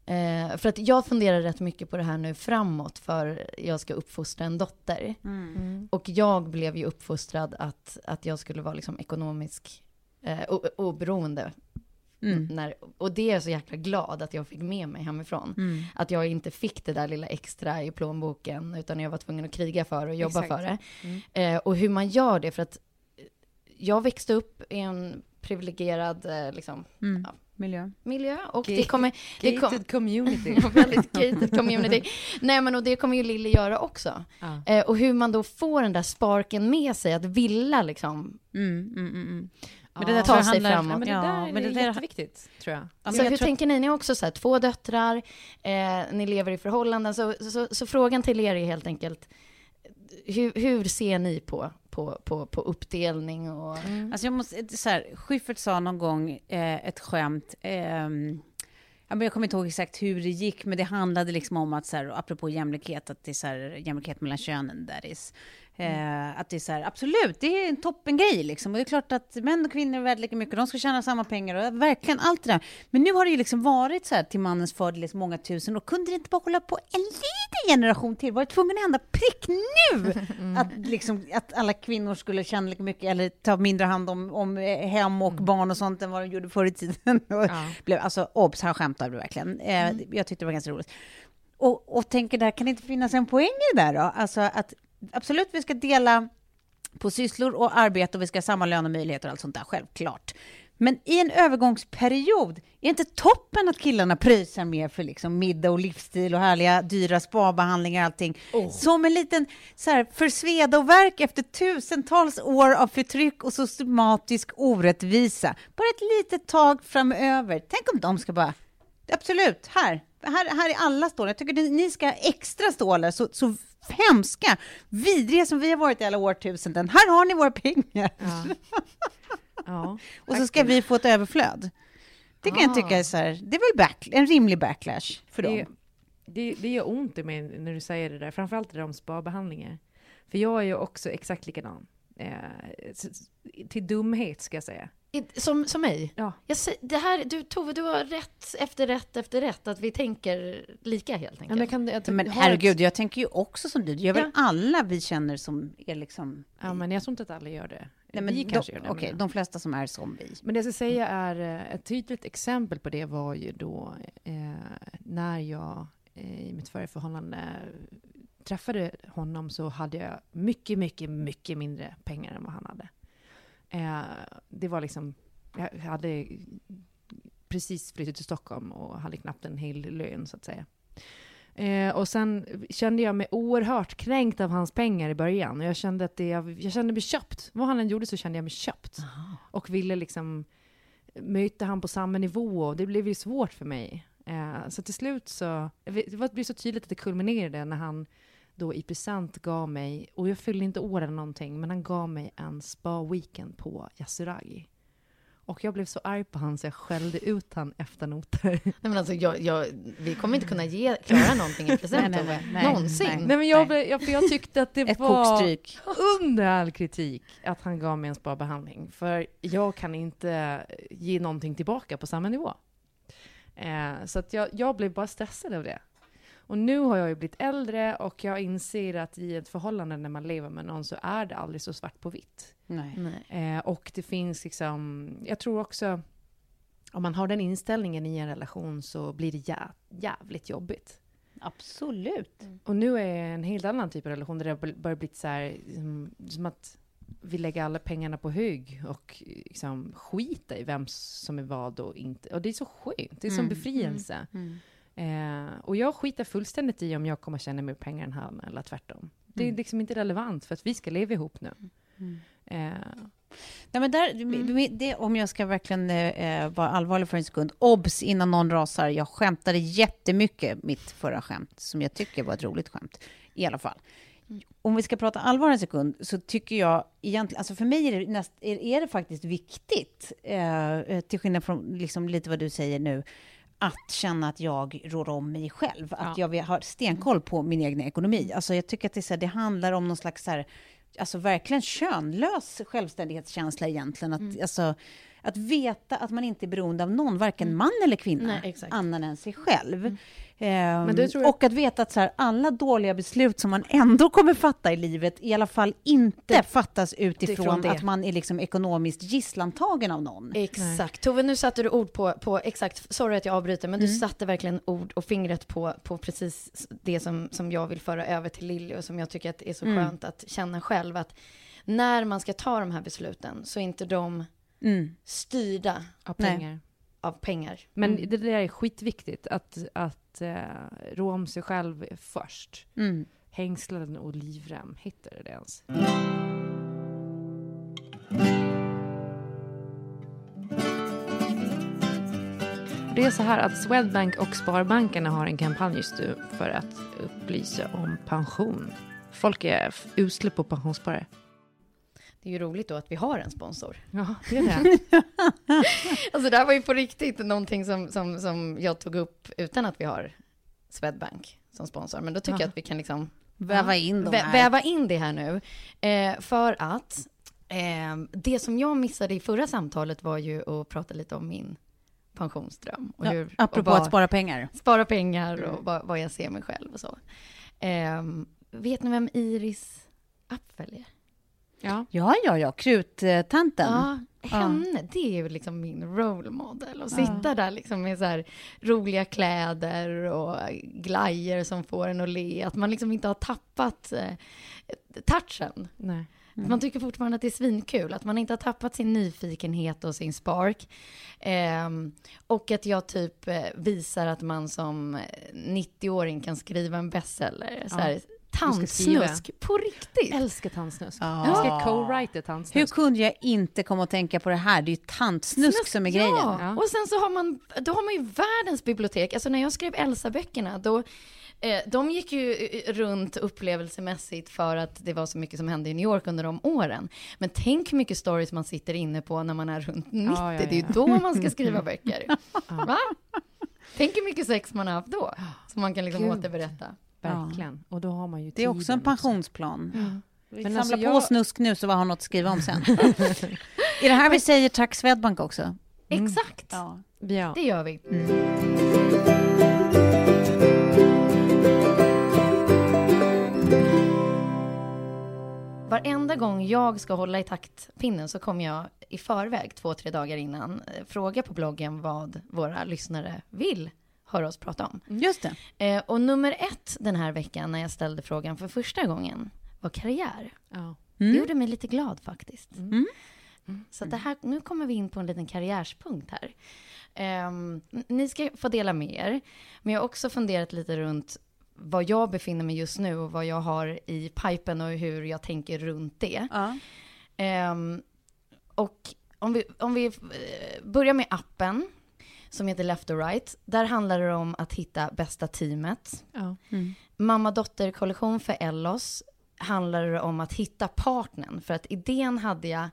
Eh, för att jag funderar rätt mycket på det här nu framåt, för jag ska uppfostra en dotter. Mm. Och jag blev ju uppfostrad att, att jag skulle vara liksom ekonomisk eh, oberoende. Mm. När, och det är jag så jäkla glad att jag fick med mig hemifrån. Mm. Att jag inte fick det där lilla extra i plånboken, utan jag var tvungen att kriga för och jobba Exakt. för det. Mm. Eh, och hur man gör det, för att jag växte upp i en privilegierad eh, liksom, Mm. ja, Miljö. miljö och Ga- det kommer... Det kom, Gated community. Ja, väldigt gated community. Nej, men och det kommer ju Lilly göra också. Ja. Eh, och hur man då får den där sparken med sig att vilja liksom Mm, mm, mm, mm. Men Ja. det där Ta tror jag sig handlar- framåt. Ja, men det Ja, där är men det där- jätteviktigt, tror jag. Ja, men så jag hur tror- tänker ni? Ni har också så här, två döttrar, eh, ni lever i förhållanden. Så, så, så frågan till er är helt enkelt, hur, hur ser ni på, på, på, på uppdelning och... Alltså jag måste, så här, Schyffert sa någon gång eh, ett skämt. Ja, men jag kommer inte ihåg exakt hur det gick, men det handlade liksom om att, så här, apropå jämlikhet, att det är så här, jämlikhet mellan könen, that is. Eh, att det är så här, absolut, det är en toppengrej liksom. Och det är klart att män och kvinnor är värda lika mycket, de ska tjäna samma pengar och verkligen allt det där. Men nu har det ju liksom varit så här till mannens fördel i många tusen och kunde det inte bara hålla på en liten generation till? Var det tvungen att hända prick nu? Att, liksom, att alla kvinnor skulle tjäna lika mycket eller ta mindre hand om, om eh, hem och barn och sånt än vad de gjorde förr i tiden. Och blev, alltså, obs, han skämtade verkligen. Eh, Jag tyckte det var ganska roligt. Och, och tänker där, kan det inte finnas en poäng i det där då? Alltså att absolut, vi ska dela på sysslor och arbete och vi ska ha samma lönemöjligheter och allt sånt där, självklart. Men i en övergångsperiod, är det inte toppen att killarna pröjsar mer för liksom middag och livsstil och härliga dyra spabehandlingar och allting? Som en liten så här, för sveda och verk efter tusentals år av förtryck och systematisk orättvisa. Bara ett litet tag framöver. Tänk om de ska bara, absolut, här, här, här är alla stålar. Jag tycker ni- ni ska ha extra stålar, så, så hemska, vidriga som vi har varit i alla årtusenden. Här har ni våra pengar. Ja. Och så ska vi få ett överflöd. Det kan jag tycka är så här, det är väl back, en rimlig backlash för det, dem. det, det gör ont i mig när du säger det där, framförallt det där om spabehandlingar. För jag är ju också exakt likadan. Eh, till dumhet ska jag säga. Som, som mig? Ja. Jag det här, du, Tove, du har rätt efter rätt efter rätt, att vi tänker lika helt Ja, enkelt. men jag kan, jag Men herregud, jag tänker ju också som du. Det gör väl Ja. alla vi känner som är liksom... Ja, men jag tror inte att alla gör det. Nej, men vi de, kanske gör det. Okej, men- de flesta som är som vi. Men det jag ska säga är, eh, ett tydligt exempel på det var ju då eh, när jag eh, i mitt förra förhållande träffade honom så hade jag mycket, mycket, mycket mindre pengar än vad han hade. Eh, det var liksom, jag hade precis flyttat till Stockholm och hade knappt en hel lön så att säga. Eh, och sen kände jag mig oerhört kränkt av hans pengar i början. Och jag kände att det, jag, jag kände mig köpt. Vad han än gjorde så kände jag mig köpt. Och ville liksom möta han på samma nivå. Det blev ju svårt för mig. Eh, så till slut så, det var- det blev så tydligt att det kulminerade när han då i present gav mig, och jag fyllde inte år eller någonting, men han gav mig en spa-weekend på Yasuragi. Och jag blev så arg på han så jag skällde ut han efter noter. Nej, men alltså, jag, jag, vi kommer inte kunna ge Klara någonting i present, Nej, nej, nej, Någonsin. nej. Nej men jag, jag, för jag tyckte att det Ett var kokstryk. under all kritik att han gav mig en spabehandling. För jag kan inte ge någonting tillbaka på samma nivå. Eh, så att jag, jag blev bara stressad av det. Och nu har jag ju blivit äldre och jag inser att i ett förhållande när man lever med någon så är det aldrig så svart på vitt. Nej. Eh, och det finns liksom, jag tror också, om man har den inställningen i en relation så blir det jä- jävligt jobbigt. Absolut. Och nu är jag en helt annan typ av relation där det har börjat bli så här, som, som att vi lägger alla pengarna på hög och liksom skita i vem som är vad och inte. Och det är så skönt, det är som Mm. befrielse. Eh, och jag skiter fullständigt i om jag kommer tjäna mer pengar än han eller tvärtom. Det är Mm. liksom inte relevant för att vi ska leva ihop nu. Eh, Nej, men där, det, om jag ska verkligen eh, vara allvarlig för en sekund. Obs innan någon rasar. Jag skämtade jättemycket mitt förra skämt, som jag tycker var ett roligt skämt. I alla fall. Om vi ska prata allvar en sekund, så tycker jag egentligen, alltså för mig är det, näst, är, är det faktiskt viktigt, eh, eh, till skillnad från liksom lite vad du säger nu, att känna att jag rår om mig själv. Att jag vill- har stenkoll på min egen ekonomi. Alltså jag tycker att det, så här, det handlar om någon slags så här, alltså verkligen könlös självständighetskänsla egentligen. Att, alltså, att veta att man inte är beroende av någon, varken man eller kvinna, Nej, annan än sig själv. Tror jag- Och att veta att så här, alla dåliga beslut som man ändå kommer fatta i livet i alla fall inte fattas utifrån det. att man är liksom ekonomiskt gisslantagen av någon. Exakt. Tove, nu satte du ord på, på exakt, sorry att jag avbryter, men du Mm. satte verkligen ord och fingret på, på precis det som, som jag vill föra över till Lilly och som jag tycker att är så Mm. skönt att känna själv, att när man ska ta de här besluten så är inte de Mm. styrda av Nej. pengar. Av pengar. Men Mm. det där är skitviktigt, att, att uh, rå om sig själv först. Mm. Hängsladen och livrem, hittar du det ens? Det är så här att Swedbank och Sparbankerna har en kampanj just nu för att upplysa om pension. Folk är usla på pensionssparare. Det är ju roligt då att vi har en sponsor. Ja, det är det. alltså det här var ju på riktigt någonting som, som, som jag tog upp utan att vi har Swedbank som sponsor. Men då tycker Ja. jag att vi kan liksom Väva in här. väva in det här nu. Eh, för att eh, det som jag missade i förra samtalet var ju att prata lite om min pensionsdröm. Och Ja, hur, apropå och vad- att spara pengar. Spara pengar och vad, vad jag ser mig själv och så. Eh, vet ni vem Iris Apfel är? Ja. Ja, ja, ja. Kruttanten. Ja, henne, det är ju liksom min role model. Att sitta där liksom med så här roliga kläder och glajer som får en att le. Att man liksom inte har tappat eh, touchen. Nej. Att Man tycker fortfarande att det är svinkul, att man inte har tappat sin nyfikenhet och sin spark. Ehm, och att jag typ eh, visar att man som eh, 90-åring kan skriva en bestseller. Så här, tantsnusk, på riktigt. Älskar tantsnusk. Ja. Jag ska co-write Hur tantsnusk. kunde jag inte komma att tänka på det här? Det är ju tantsnusk som är grejen. Ja. Ja. och sen så har man, då har man ju världens bibliotek. Alltså när jag skrev Elsa-böckerna, då eh, de gick ju eh, runt upplevelsemässigt för att det var så mycket som hände i New York under de åren. Men tänk hur mycket stories man sitter inne på när man är runt 90. Ja, ja, Det är ju ja. då man ska skriva böcker. Va? Tänk hur mycket sex man har haft då, som man kan liksom Gud. återberätta. Verkligen. Och då har man ju Det är också en pensionsplan. Vi Men samlar alltså på jag- snusk nu så vi har något att skriva om sen. är det här vi säger tack Swedbank också? Exakt, Ja. Ja. det gör vi. Varenda gång jag ska hålla i taktpinnen så kommer jag i förväg, två, tre dagar innan, eh, fråga på bloggen vad våra lyssnare vill höra oss prata om. Just det. Eh, och nummer ett den här veckan när jag ställde frågan för första gången var karriär. Ja. Det Mm. gjorde mig lite glad faktiskt. Mm. Så att det här, nu kommer vi in på en liten karriärspunkt här. N- ni ska få dela med er, men jag har också funderat lite runt var jag befinner mig just nu och vad jag har i pipen och hur jag tänker runt det. Ja. Ehm, och om vi, om vi eh, börjar med appen som heter Left och Right. Där handlar det om att hitta bästa teamet. Ja. Mamma-dotter-kollektion för Ellos handlar det om att hitta partnern. För att idén hade jag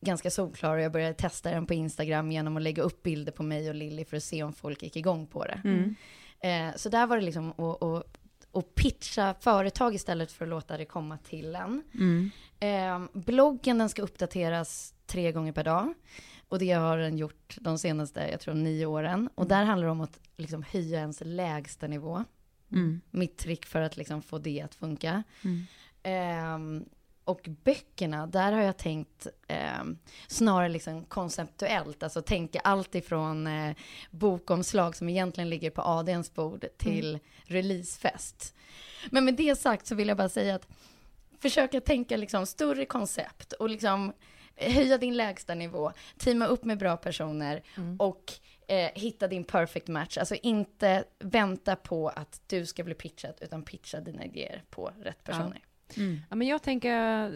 ganska solklar och jag började testa den på Instagram genom att lägga upp bilder på mig och Lilly för att se om folk gick igång på det. Mm. Eh, så där var det liksom att, att, att pitcha företag istället för att låta det komma till en. Mm. Eh, bloggen den ska uppdateras tre gånger per dag. Och det har den gjort de senaste, jag tror nio åren. Och där handlar det om att liksom höja ens lägsta nivå. Mm. Mitt trick för att liksom få det att funka. Mm. Ehm, och böckerna, där har jag tänkt ehm, snarare liksom konceptuellt. Alltså tänka allt ifrån eh, bokomslag som egentligen ligger på ADns bord till releasefest. Men med det sagt så vill jag bara säga att försöka tänka liksom större koncept och liksom höja din lägsta nivå, teama upp med bra personer och eh, hitta din perfect match. Alltså inte vänta på att du ska bli pitchad, utan pitcha dina idéer på rätt personer. Mm. Ja, men jag tänker,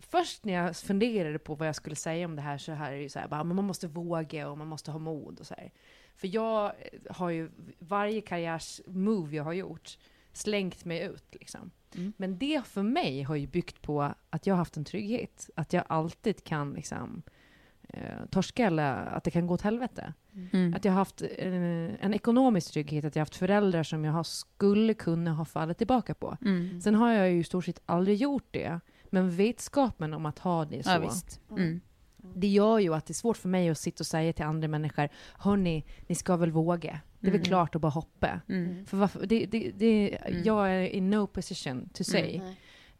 först när jag funderade på vad jag skulle säga om det här så här är det ju så här, bara, man måste våga och man måste ha mod och så här. För jag har ju varje karriärsmove jag har gjort slängt mig ut liksom. Men det för mig har ju byggt på att jag har haft en trygghet. Att jag alltid kan liksom eh, torska eller att det kan gå åt helvete. Mm. Att jag har haft eh, en ekonomisk trygghet, att jag har haft föräldrar som jag har, skulle kunna ha fallit tillbaka på. Mm. Sen har jag ju i stort sett aldrig gjort det. Men vetskapen om att ha det så, Ja. Mm. Det gör ju att det är svårt för mig att sitta och säga till andra människor, hörni, ni ska väl våga. Det är väl Mm. klart att bara hoppa. Mm. För varför, det, det, det, Mm. Jag är in no position to say.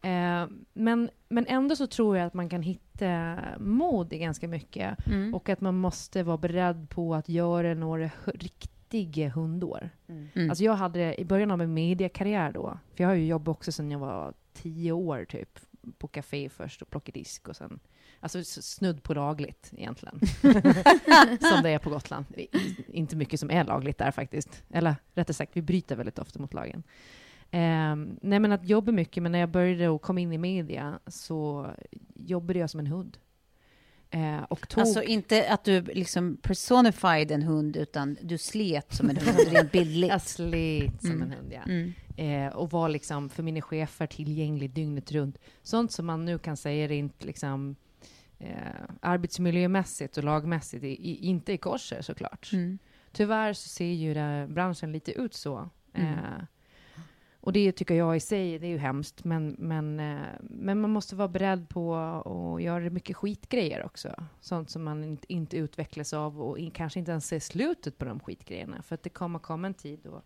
Eh, men, men ändå så tror jag att man kan hitta mod i ganska mycket. Mm. Och att man måste vara beredd på att göra några riktiga hundår. Mm. Alltså jag hade i början av min mediekarriär då, för jag har ju jobbat också sedan jag var tio år typ, på café först och plocka disk och sen, alltså snudd på lagligt egentligen. som det är på Gotland. Inte mycket som är lagligt där faktiskt. Eller rättare sagt, vi bryter väldigt ofta mot lagen. Um, nej men att jobba mycket, men när jag började och kom in i media så jobbade jag som en hund. Eh, och tog... Alltså inte att du liksom personified en hund, utan du slet som en hund, rent bildligt. Jag slet som Mm. en hund, ja. Mm. Eh, och var liksom för mina chefer tillgänglig dygnet runt. Sånt som man nu kan säga rent liksom eh, arbetsmiljömässigt och lagmässigt i, i, inte i korser såklart. Mm. Tyvärr så ser ju det, branschen lite ut så. Mm. Eh, och det tycker jag i sig, det är ju hemskt, men, men, eh, men man måste vara beredd på att göra mycket skitgrejer också. Sånt som man inte, inte utvecklas av och in, kanske inte ens ser slutet på de skitgrejerna. För att det kommer komma en tid då,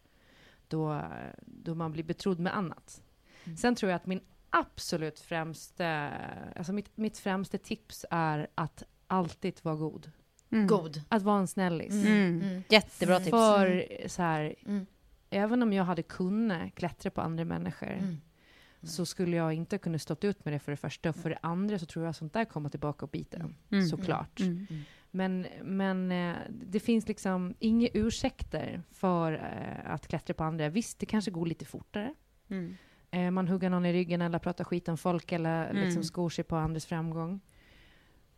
då, då man blir betrodd med annat. Sen tror jag att min absolut främsta, alltså mitt, mitt främsta tips är att alltid vara god. Mm. God. Att vara en snällis. Mm. Mm. Jättebra tips. För så här, Mm. även om jag hade kunnat klättra på andra människor Mm. så skulle jag inte kunna stått ut med det för det första. Och för det andra så tror jag sånt där kommer tillbaka och bita en, Mm. såklart. Mm. Men, men eh, det finns liksom inga ursäkter för eh, att klättra på andra. Visst, det kanske går lite fortare. Mm. Eh, Man hugger någon i ryggen eller pratar skit om folk eller Mm. liksom skor sig på andras framgång.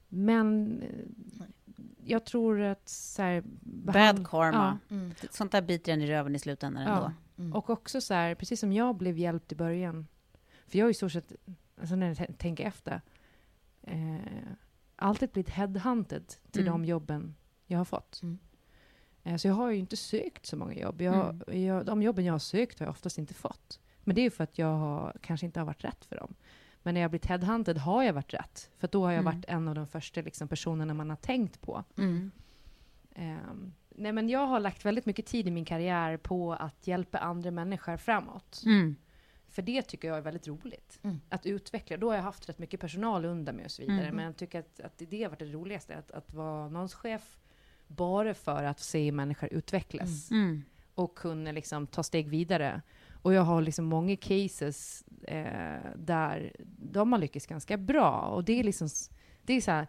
Men jag tror att så här, Bad karma. Ja. Mm. Sånt där biter en i röven i slutändan ändå. Ja. Och också så här, precis som jag blev hjälpt i början. För jag har i stort sett, alltså när jag tänker efter, eh, alltid blivit headhunted till Mm. de jobben jag har fått. Mm. Eh, så jag har ju inte sökt så många jobb. Jag, Mm. jag, de jobben jag har sökt har jag oftast inte fått. Men det är ju för att jag har, kanske inte har varit rätt för dem. Men när jag har blivit headhunted har jag varit rätt. För då har jag Mm. varit en av de första liksom, personerna man har tänkt på. Mm. Ehm, nej, men jag har lagt väldigt mycket tid i min karriär på att hjälpa andra människor framåt. Mm. För det tycker jag är väldigt roligt. Mm. Att utveckla. Då har jag haft rätt mycket personal under mig och så vidare. Mm. Men jag tycker att, att det har varit det roligaste. Att, att vara någons chef bara för att se människor utvecklas. Mm. Och kunna liksom ta steg vidare. Och jag har liksom många cases eh, där de har lyckats ganska bra. Och det är liksom, det är så här,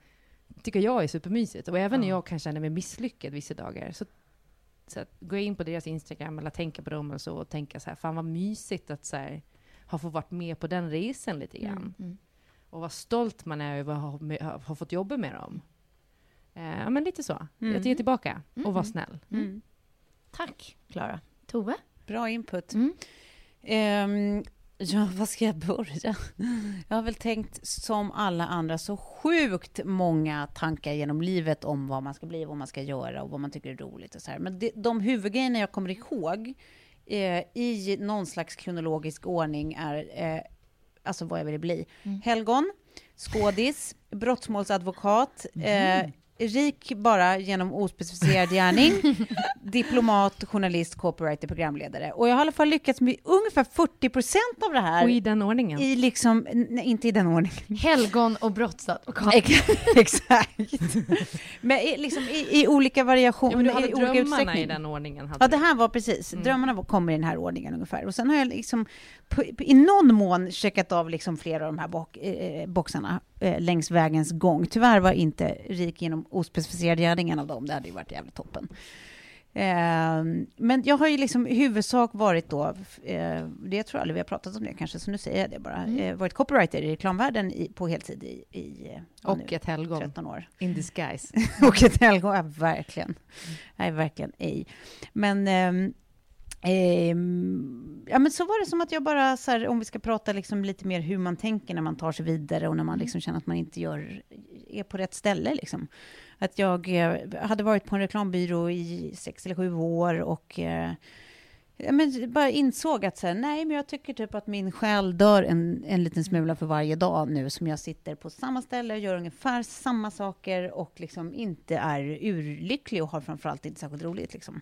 tycker jag är supermysigt. Och även när Ja. jag kan känna mig misslyckad vissa dagar. Så, så att gå in på deras Instagram eller tänka på dem och så och tänka så här, fan vad mysigt att så här, ha fått varit med på den resan lite grann. Mm. Och vad stolt man är över att ha, ha, ha fått jobba med dem. Eh, ja, men lite så. Mm. Att ge tillbaka och Mm. vara snäll. Mm. Tack, Klara. Tove? Bra input. Mm. Ehm, ja, vad ska jag börja? Jag har väl tänkt som alla andra så sjukt många tankar genom livet om vad man ska bli, vad man ska göra och vad man tycker är roligt och så här. Men det, de huvudgrejerna jag kommer ihåg eh, i någon slags kronologisk ordning är eh, alltså vad jag ville bli. Helgon, skådis, brottsmålsadvokat, eh, rik bara genom ospecificerad gärning, diplomat, journalist, copywriter, programledare. Och jag har i alla fall lyckats med ungefär 40 procent av det här. Och i den ordningen. I liksom, nej, inte i den ordningen. Helgon och brottsadvokat. Ex- Exakt. Men i, liksom i, i olika variationer, Ja, men du hade i drömmarna i den ordningen. Hade Ja, det här var precis. Mm. Drömmarna var- kommer i den här ordningen ungefär. Och sen har jag liksom i någon mån checkat av liksom flera av de här bock, eh, boxarna eh, längs vägens gång. Tyvärr var inte rik genom ospecificerad gärning en av dem. Det hade ju varit jävligt toppen. Eh, men jag har ju liksom i huvudsak varit då, eh, det jag tror aldrig vi har pratat om det kanske, så nu säger jag det bara, Mm. eh, varit copywriter i reklamvärlden i, på heltid i, i eh, ja, nu, Och ett helgon. 13 år. In disguise. och ett helgon, ja, verkligen. Nej, verkligen ej. Men, ehm, ja, men så var det som att jag bara, så här, om vi ska prata liksom lite mer hur man tänker när man tar sig vidare och när man liksom känner att man inte gör, är på rätt ställe. Liksom. Att jag eh, hade varit på en reklambyrå i sex eller sju år och eh, Ja, men bara insåg att så här, nej, men jag tycker typ att min själ dör en, en liten smula för varje dag nu som jag sitter på samma ställe och gör ungefär samma saker och liksom inte är urlycklig och har framförallt inte särskilt roligt. Liksom.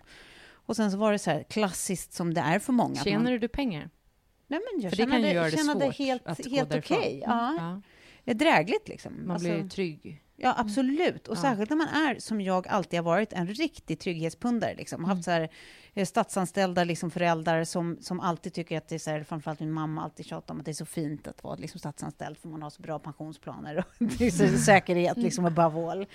Och sen så var det så här klassiskt som det är för många. Tjänar man, du pengar? nej, men jag För det kan ju tjänade, göra det tjänade svårt helt, att gå helt därifrån. okej. Ja, Ja. ja. Drägligt liksom. Man Alltså- blir trygg. Ja, absolut. Och Ja. särskilt när man är, som jag alltid har varit, en riktig trygghetspundare. Liksom. Haft så här, eh, statsanställda liksom, föräldrar som, som alltid tycker att det är så här, framförallt min mamma alltid tjatar om att det är så fint att vara liksom, statsanställd för man har så bra pensionsplaner och det är så säkerhet liksom above all.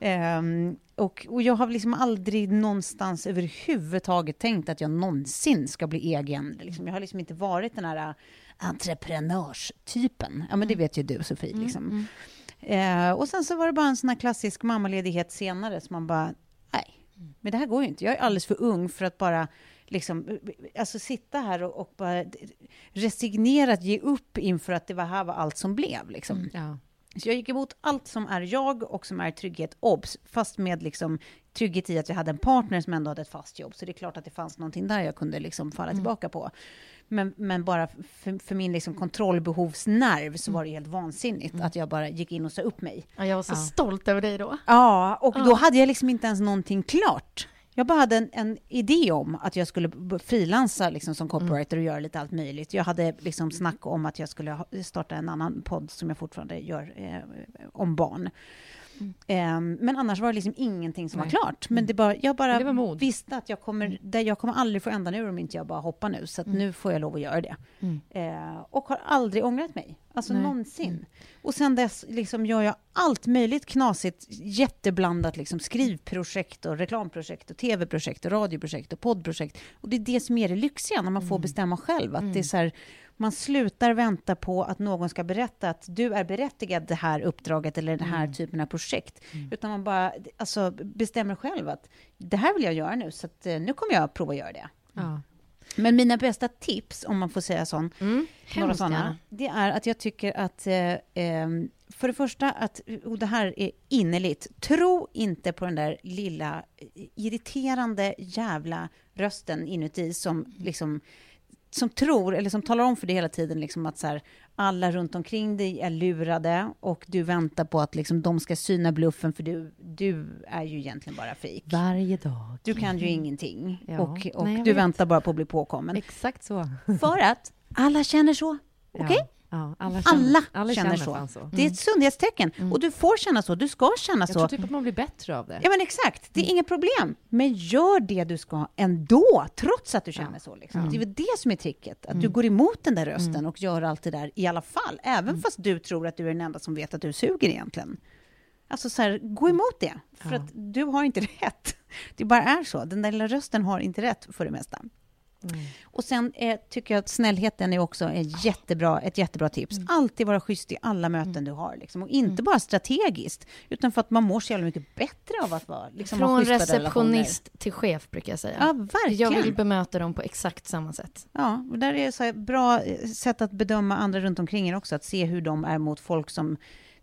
Ehm, och, och jag har liksom aldrig någonstans överhuvudtaget tänkt att jag någonsin ska bli egen. Liksom. Jag har liksom inte varit den här äh, entreprenörstypen. Ja, men det vet ju du, Sofie. Liksom. Eh, och sen så var det bara en sån här klassisk mammaledighet senare som man bara, nej, men det här går ju inte. Jag är alldeles för ung för att bara liksom, eh, eh, alltså sitta här och, och bara eh, resignerat ge upp inför att det var här var allt som blev. Liksom. Mm, ja. Så jag gick emot allt som är jag och som är trygghet, obs, fast med liksom trygghet i att jag hade en partner som ändå hade ett fast jobb. Så det är klart att det fanns någonting där jag kunde liksom falla Mm. tillbaka på. Men, men bara för, för min liksom kontrollbehovsnerv så var det helt vansinnigt att jag bara gick in och sa upp mig. Ja, jag var så stolt över dig då. Ja, och då Ja. hade jag liksom inte ens någonting klart. Jag bara hade en, en idé om att jag skulle frilansa liksom som copywriter och göra lite allt möjligt. Jag hade liksom snack om att jag skulle starta en annan podd som jag fortfarande gör eh, om barn. Ehm, men annars var det liksom ingenting som Nej. var klart. Men det bara, jag bara det visste att jag kommer, där jag kommer aldrig få ändan ur om inte jag bara hoppar nu. Så att nu får jag lov att göra det. Mm. Eh, och har aldrig ångrat mig. Alltså Nej. någonsin. Och sen dess liksom gör jag allt möjligt knasigt, jätteblandat liksom skrivprojekt och reklamprojekt och tv-projekt och radioprojekt och poddprojekt. Och det är det som är det lyxiga när man får bestämma själv. Att det är så här, man slutar vänta på att någon ska berätta att du är berättigad det här uppdraget eller den här typen av projekt. Utan man bara alltså, bestämmer själv att det här vill jag göra nu, så att, eh, nu kommer jag att prova att göra det. Ja. Men mina bästa tips, om man får säga sån, några hemskt sådana, det är att jag tycker att, eh, ehm, för det första, att, och det här är innerligt, tro inte på den där lilla eh, irriterande jävla rösten inuti som liksom som tror, eller som talar om för dig hela tiden, liksom att så här, alla runt omkring dig är lurade och du väntar på att liksom, de ska syna bluffen, för du, du är ju egentligen bara fejk. Varje dag. Du kan ju ingenting Ja. och, och Nej, du vet. väntar bara på att bli påkommen. Exakt så. För att alla känner så. Okej? Ja. Ja, alla känner, Alla, alla känner, så. så. Det är ett sundhetstecken. Och du får känna så. Du ska känna Jag så. tror typ att man blir bättre av det. Ja, men exakt. Det är inget problem. Men gör det du ska ändå, trots att du känner så. Liksom. Det är väl det som är tricket. Att du går emot den där rösten och gör allt det där i alla fall. Även fast du tror att du är den enda som vet att du suger egentligen. Alltså så här, gå emot det. För Ja. att du har inte rätt. Det bara är så. Den där lilla rösten har inte rätt för det mesta. Och sen eh, tycker jag att snällheten är också ett jättebra, ett jättebra tips. Alltid vara schysst i alla möten du har. Liksom. Och inte bara strategiskt, utan för att man mår så jävla mycket bättre av att vara liksom, Från receptionist till chef brukar jag säga. Ja, verkligen. Jag vill bemöta dem på exakt samma sätt. Ja, och där är så här bra eh, sätt att bedöma andra runt omkring en också, att se hur de är mot folk som,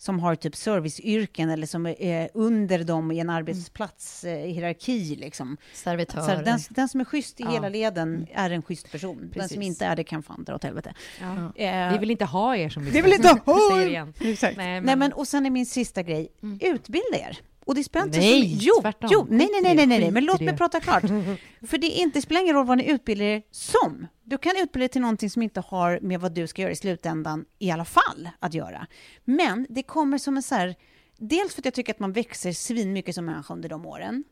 som har typ serviceyrken eller som är under dem i en arbetsplatshierarki. Liksom. Servitörer. Så den, den som är schysst i Ja. hela leden är en schysst person. Den Precis. som inte är det kan fan dra åt helvete. Ja. Eh, Vi vill inte ha er som det vill inte ha er! igen. Exakt. Nej, Nej, men- men, och sen är min sista grej, utbilda er. Och det spelar inte Nej, så... Jo, tvärtom. jo, nej, nej, nej, nej, nej, nej, men låt mig prata klart. För det, inte, det spelar ingen roll vad ni utbildar er som. Du kan utbilda dig till någonting som inte har med vad du ska göra i slutändan i alla fall att göra. Men det kommer som en så här... Dels för att jag tycker att man växer svin mycket som människa under de åren.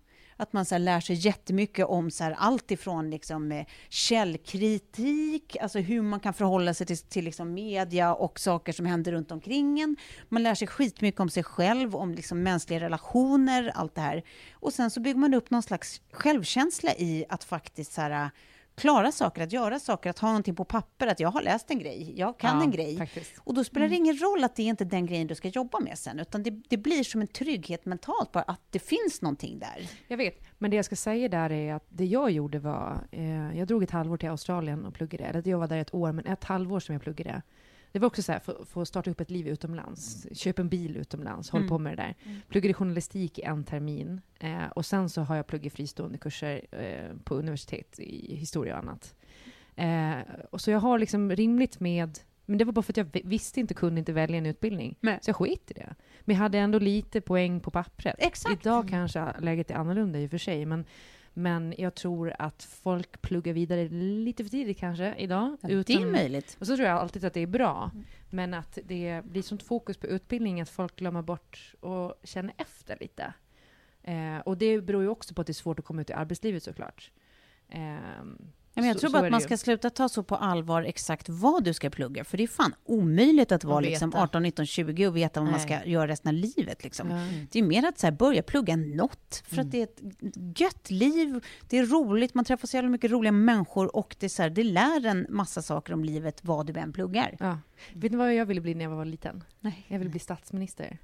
Att man så här lär sig jättemycket om så här allt ifrån liksom, eh, källkritik, alltså hur man kan förhålla sig till, till liksom media och saker som händer runt omkring en. Man lär sig skitmycket om sig själv, om liksom mänskliga relationer, allt det här. Och sen så bygger man upp någon slags självkänsla i att faktiskt så här, klara saker, att göra saker, att ha någonting på papper, att jag har läst en grej, jag kan Ja, en grej. faktiskt. Och då spelar det ingen roll att det är inte den grejen du ska jobba med sen, utan det, det blir som en trygghet mentalt bara att det finns någonting där. Jag vet, men det jag ska säga där är att det jag gjorde var, eh, jag drog ett halvår till Australien och pluggade, eller jag var där ett år, men ett halvår som jag pluggade. Det var också så här, för, för att starta upp ett liv utomlands, köp en bil utomlands, håll Mm. på med det där. Pluggade journalistik i en termin, eh, och sen så har jag pluggat fristående kurser eh, på universitet i historia och annat. Eh, och så jag har liksom rimligt med men det var bara för att jag vi- visste inte, kunde inte välja en utbildning. Nej. Så jag skit i det. Men jag hade ändå lite poäng på pappret. Exakt. Idag kanske läget är annorlunda i och för sig, men, men jag tror att folk pluggar vidare lite för tidigt kanske idag. Ja, det är möjligt. Och så tror jag alltid att det är bra, men att det blir sånt fokus på utbildning att folk glömmer bort och känner efter lite. Eh, och det beror ju också på att det är svårt att komma ut i arbetslivet såklart. Ja, men jag så- tror bara att man ska sluta ta så på allvar exakt vad du ska plugga. För det är fan omöjligt att vara liksom veta. 18, 19, 20 och veta vad man Nej. ska göra resten av livet. Liksom. Ja. Det är mer att så här, börja plugga något. För att det är ett gött liv, det är roligt, man träffar så jävla mycket roliga människor och det, är så här, det lär en massa saker om livet vad du än pluggar. Ja. Vet ni vad jag ville bli när jag var liten? Nej. Jag ville bli statsminister.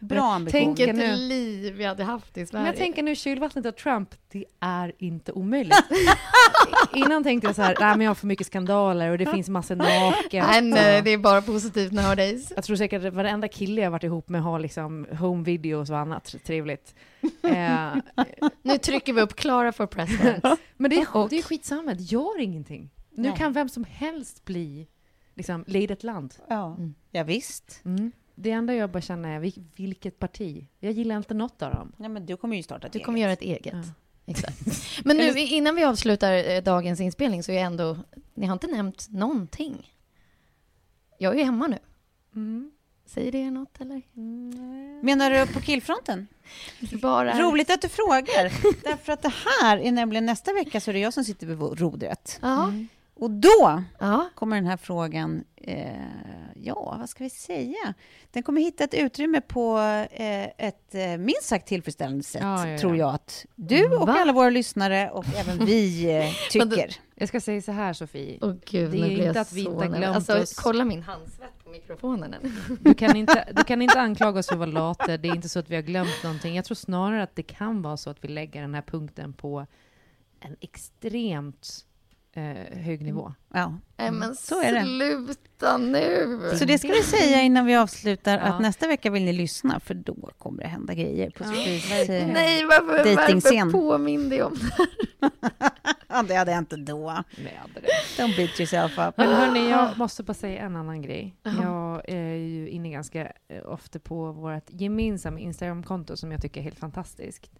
Bra ambition. Tänk Tänker ett nu- liv vi hade haft i Sverige. Men jag tänker nu kylvattnet av Trump, det är inte omöjligt. Innan tänkte jag så här, nej men jag har för mycket skandaler och det finns massor naket. Nej, nej, det är bara positivt nowadays. Jag tror säkert att varenda kille jag varit ihop med har liksom home videos och annat trevligt. Eh, Nu trycker vi upp Klara for president. men det är, Och- det är skitsamma, det gör ingenting. Nu Nej. kan vem som helst bli liksom, lead ett land. Ja, ja visst. Mm. Det enda jag bara känner är, vil- vilket parti? Jag gillar inte något av dem. Nej, men du kommer ju starta ett Du eget. kommer göra ett eget. Exakt. Men nu innan vi avslutar eh, dagens inspelning så är jag ändå, ni har inte nämnt någonting. Jag är ju hemma nu. Mm. Säger det er något eller? Menar du på killfronten? Bara... Roligt att du frågar. Därför att det här är nämligen nästa vecka så är det jag som sitter vid rodret. Ja. Och då ja. kommer den här frågan, eh, ja, vad ska vi säga? Den kommer hitta ett utrymme på eh, ett eh, minst sagt tillfredsställande sätt, Ja, ja, ja. tror jag att du och Va? alla våra lyssnare och även vi eh, tycker. Jag ska säga så här Sofie, Åh gud, Det är nu blir inte jag att vi inte har glömt alltså, oss. Kolla min handsvett på mikrofonen. du kan, inte, du kan inte anklaga oss för att vara lata, det är inte så att vi har glömt någonting. Jag tror snarare att det kan vara så att vi lägger den här punkten på en extremt eh, hög nivå. Ja. Nej men Så är det. sluta nu! Så det ska vi säga innan vi avslutar, Ja. att nästa vecka vill ni lyssna, för då kommer det hända grejer på Sofies eh, Nej, varför, varför påminner jag om det? Ja, det hade jag inte då. Nej, hade det. Don't beat yourself up. Men hörni, jag måste bara säga en annan grej. Jag är ju inne ganska eh, ofta på vårt gemensamma Instagramkonto som jag tycker är helt fantastiskt.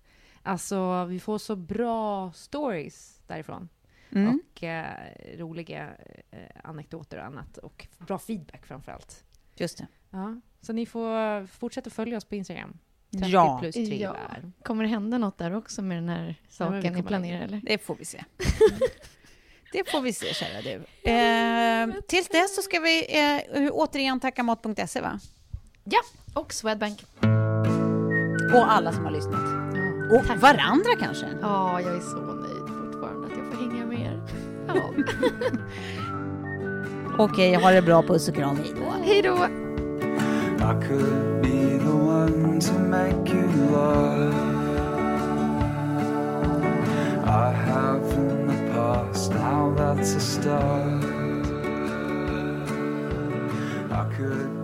Alltså, vi får så bra stories därifrån. Mm. Och eh, roliga eh, anekdoter och annat. Och bra feedback framför allt. Just det. Ja, så ni får fortsätta följa oss på Instagram. 30 Ja. plus 3 Ja. där. Kommer det hända något där också med den här saken ni kommer planerar eller? Det får vi se. Det får vi se, kära du. Eh, tills dess så ska vi eh, återigen tacka Mat.se, va? Ja, och Swedbank. Och alla som har lyssnat. Och varandra kanske. Ja, jag är så nöjd Ja. Okej, ha det bra. Puss och kram. Hej då. Hej då! I could be the one to make you love. I have in the past, now that's a start. I could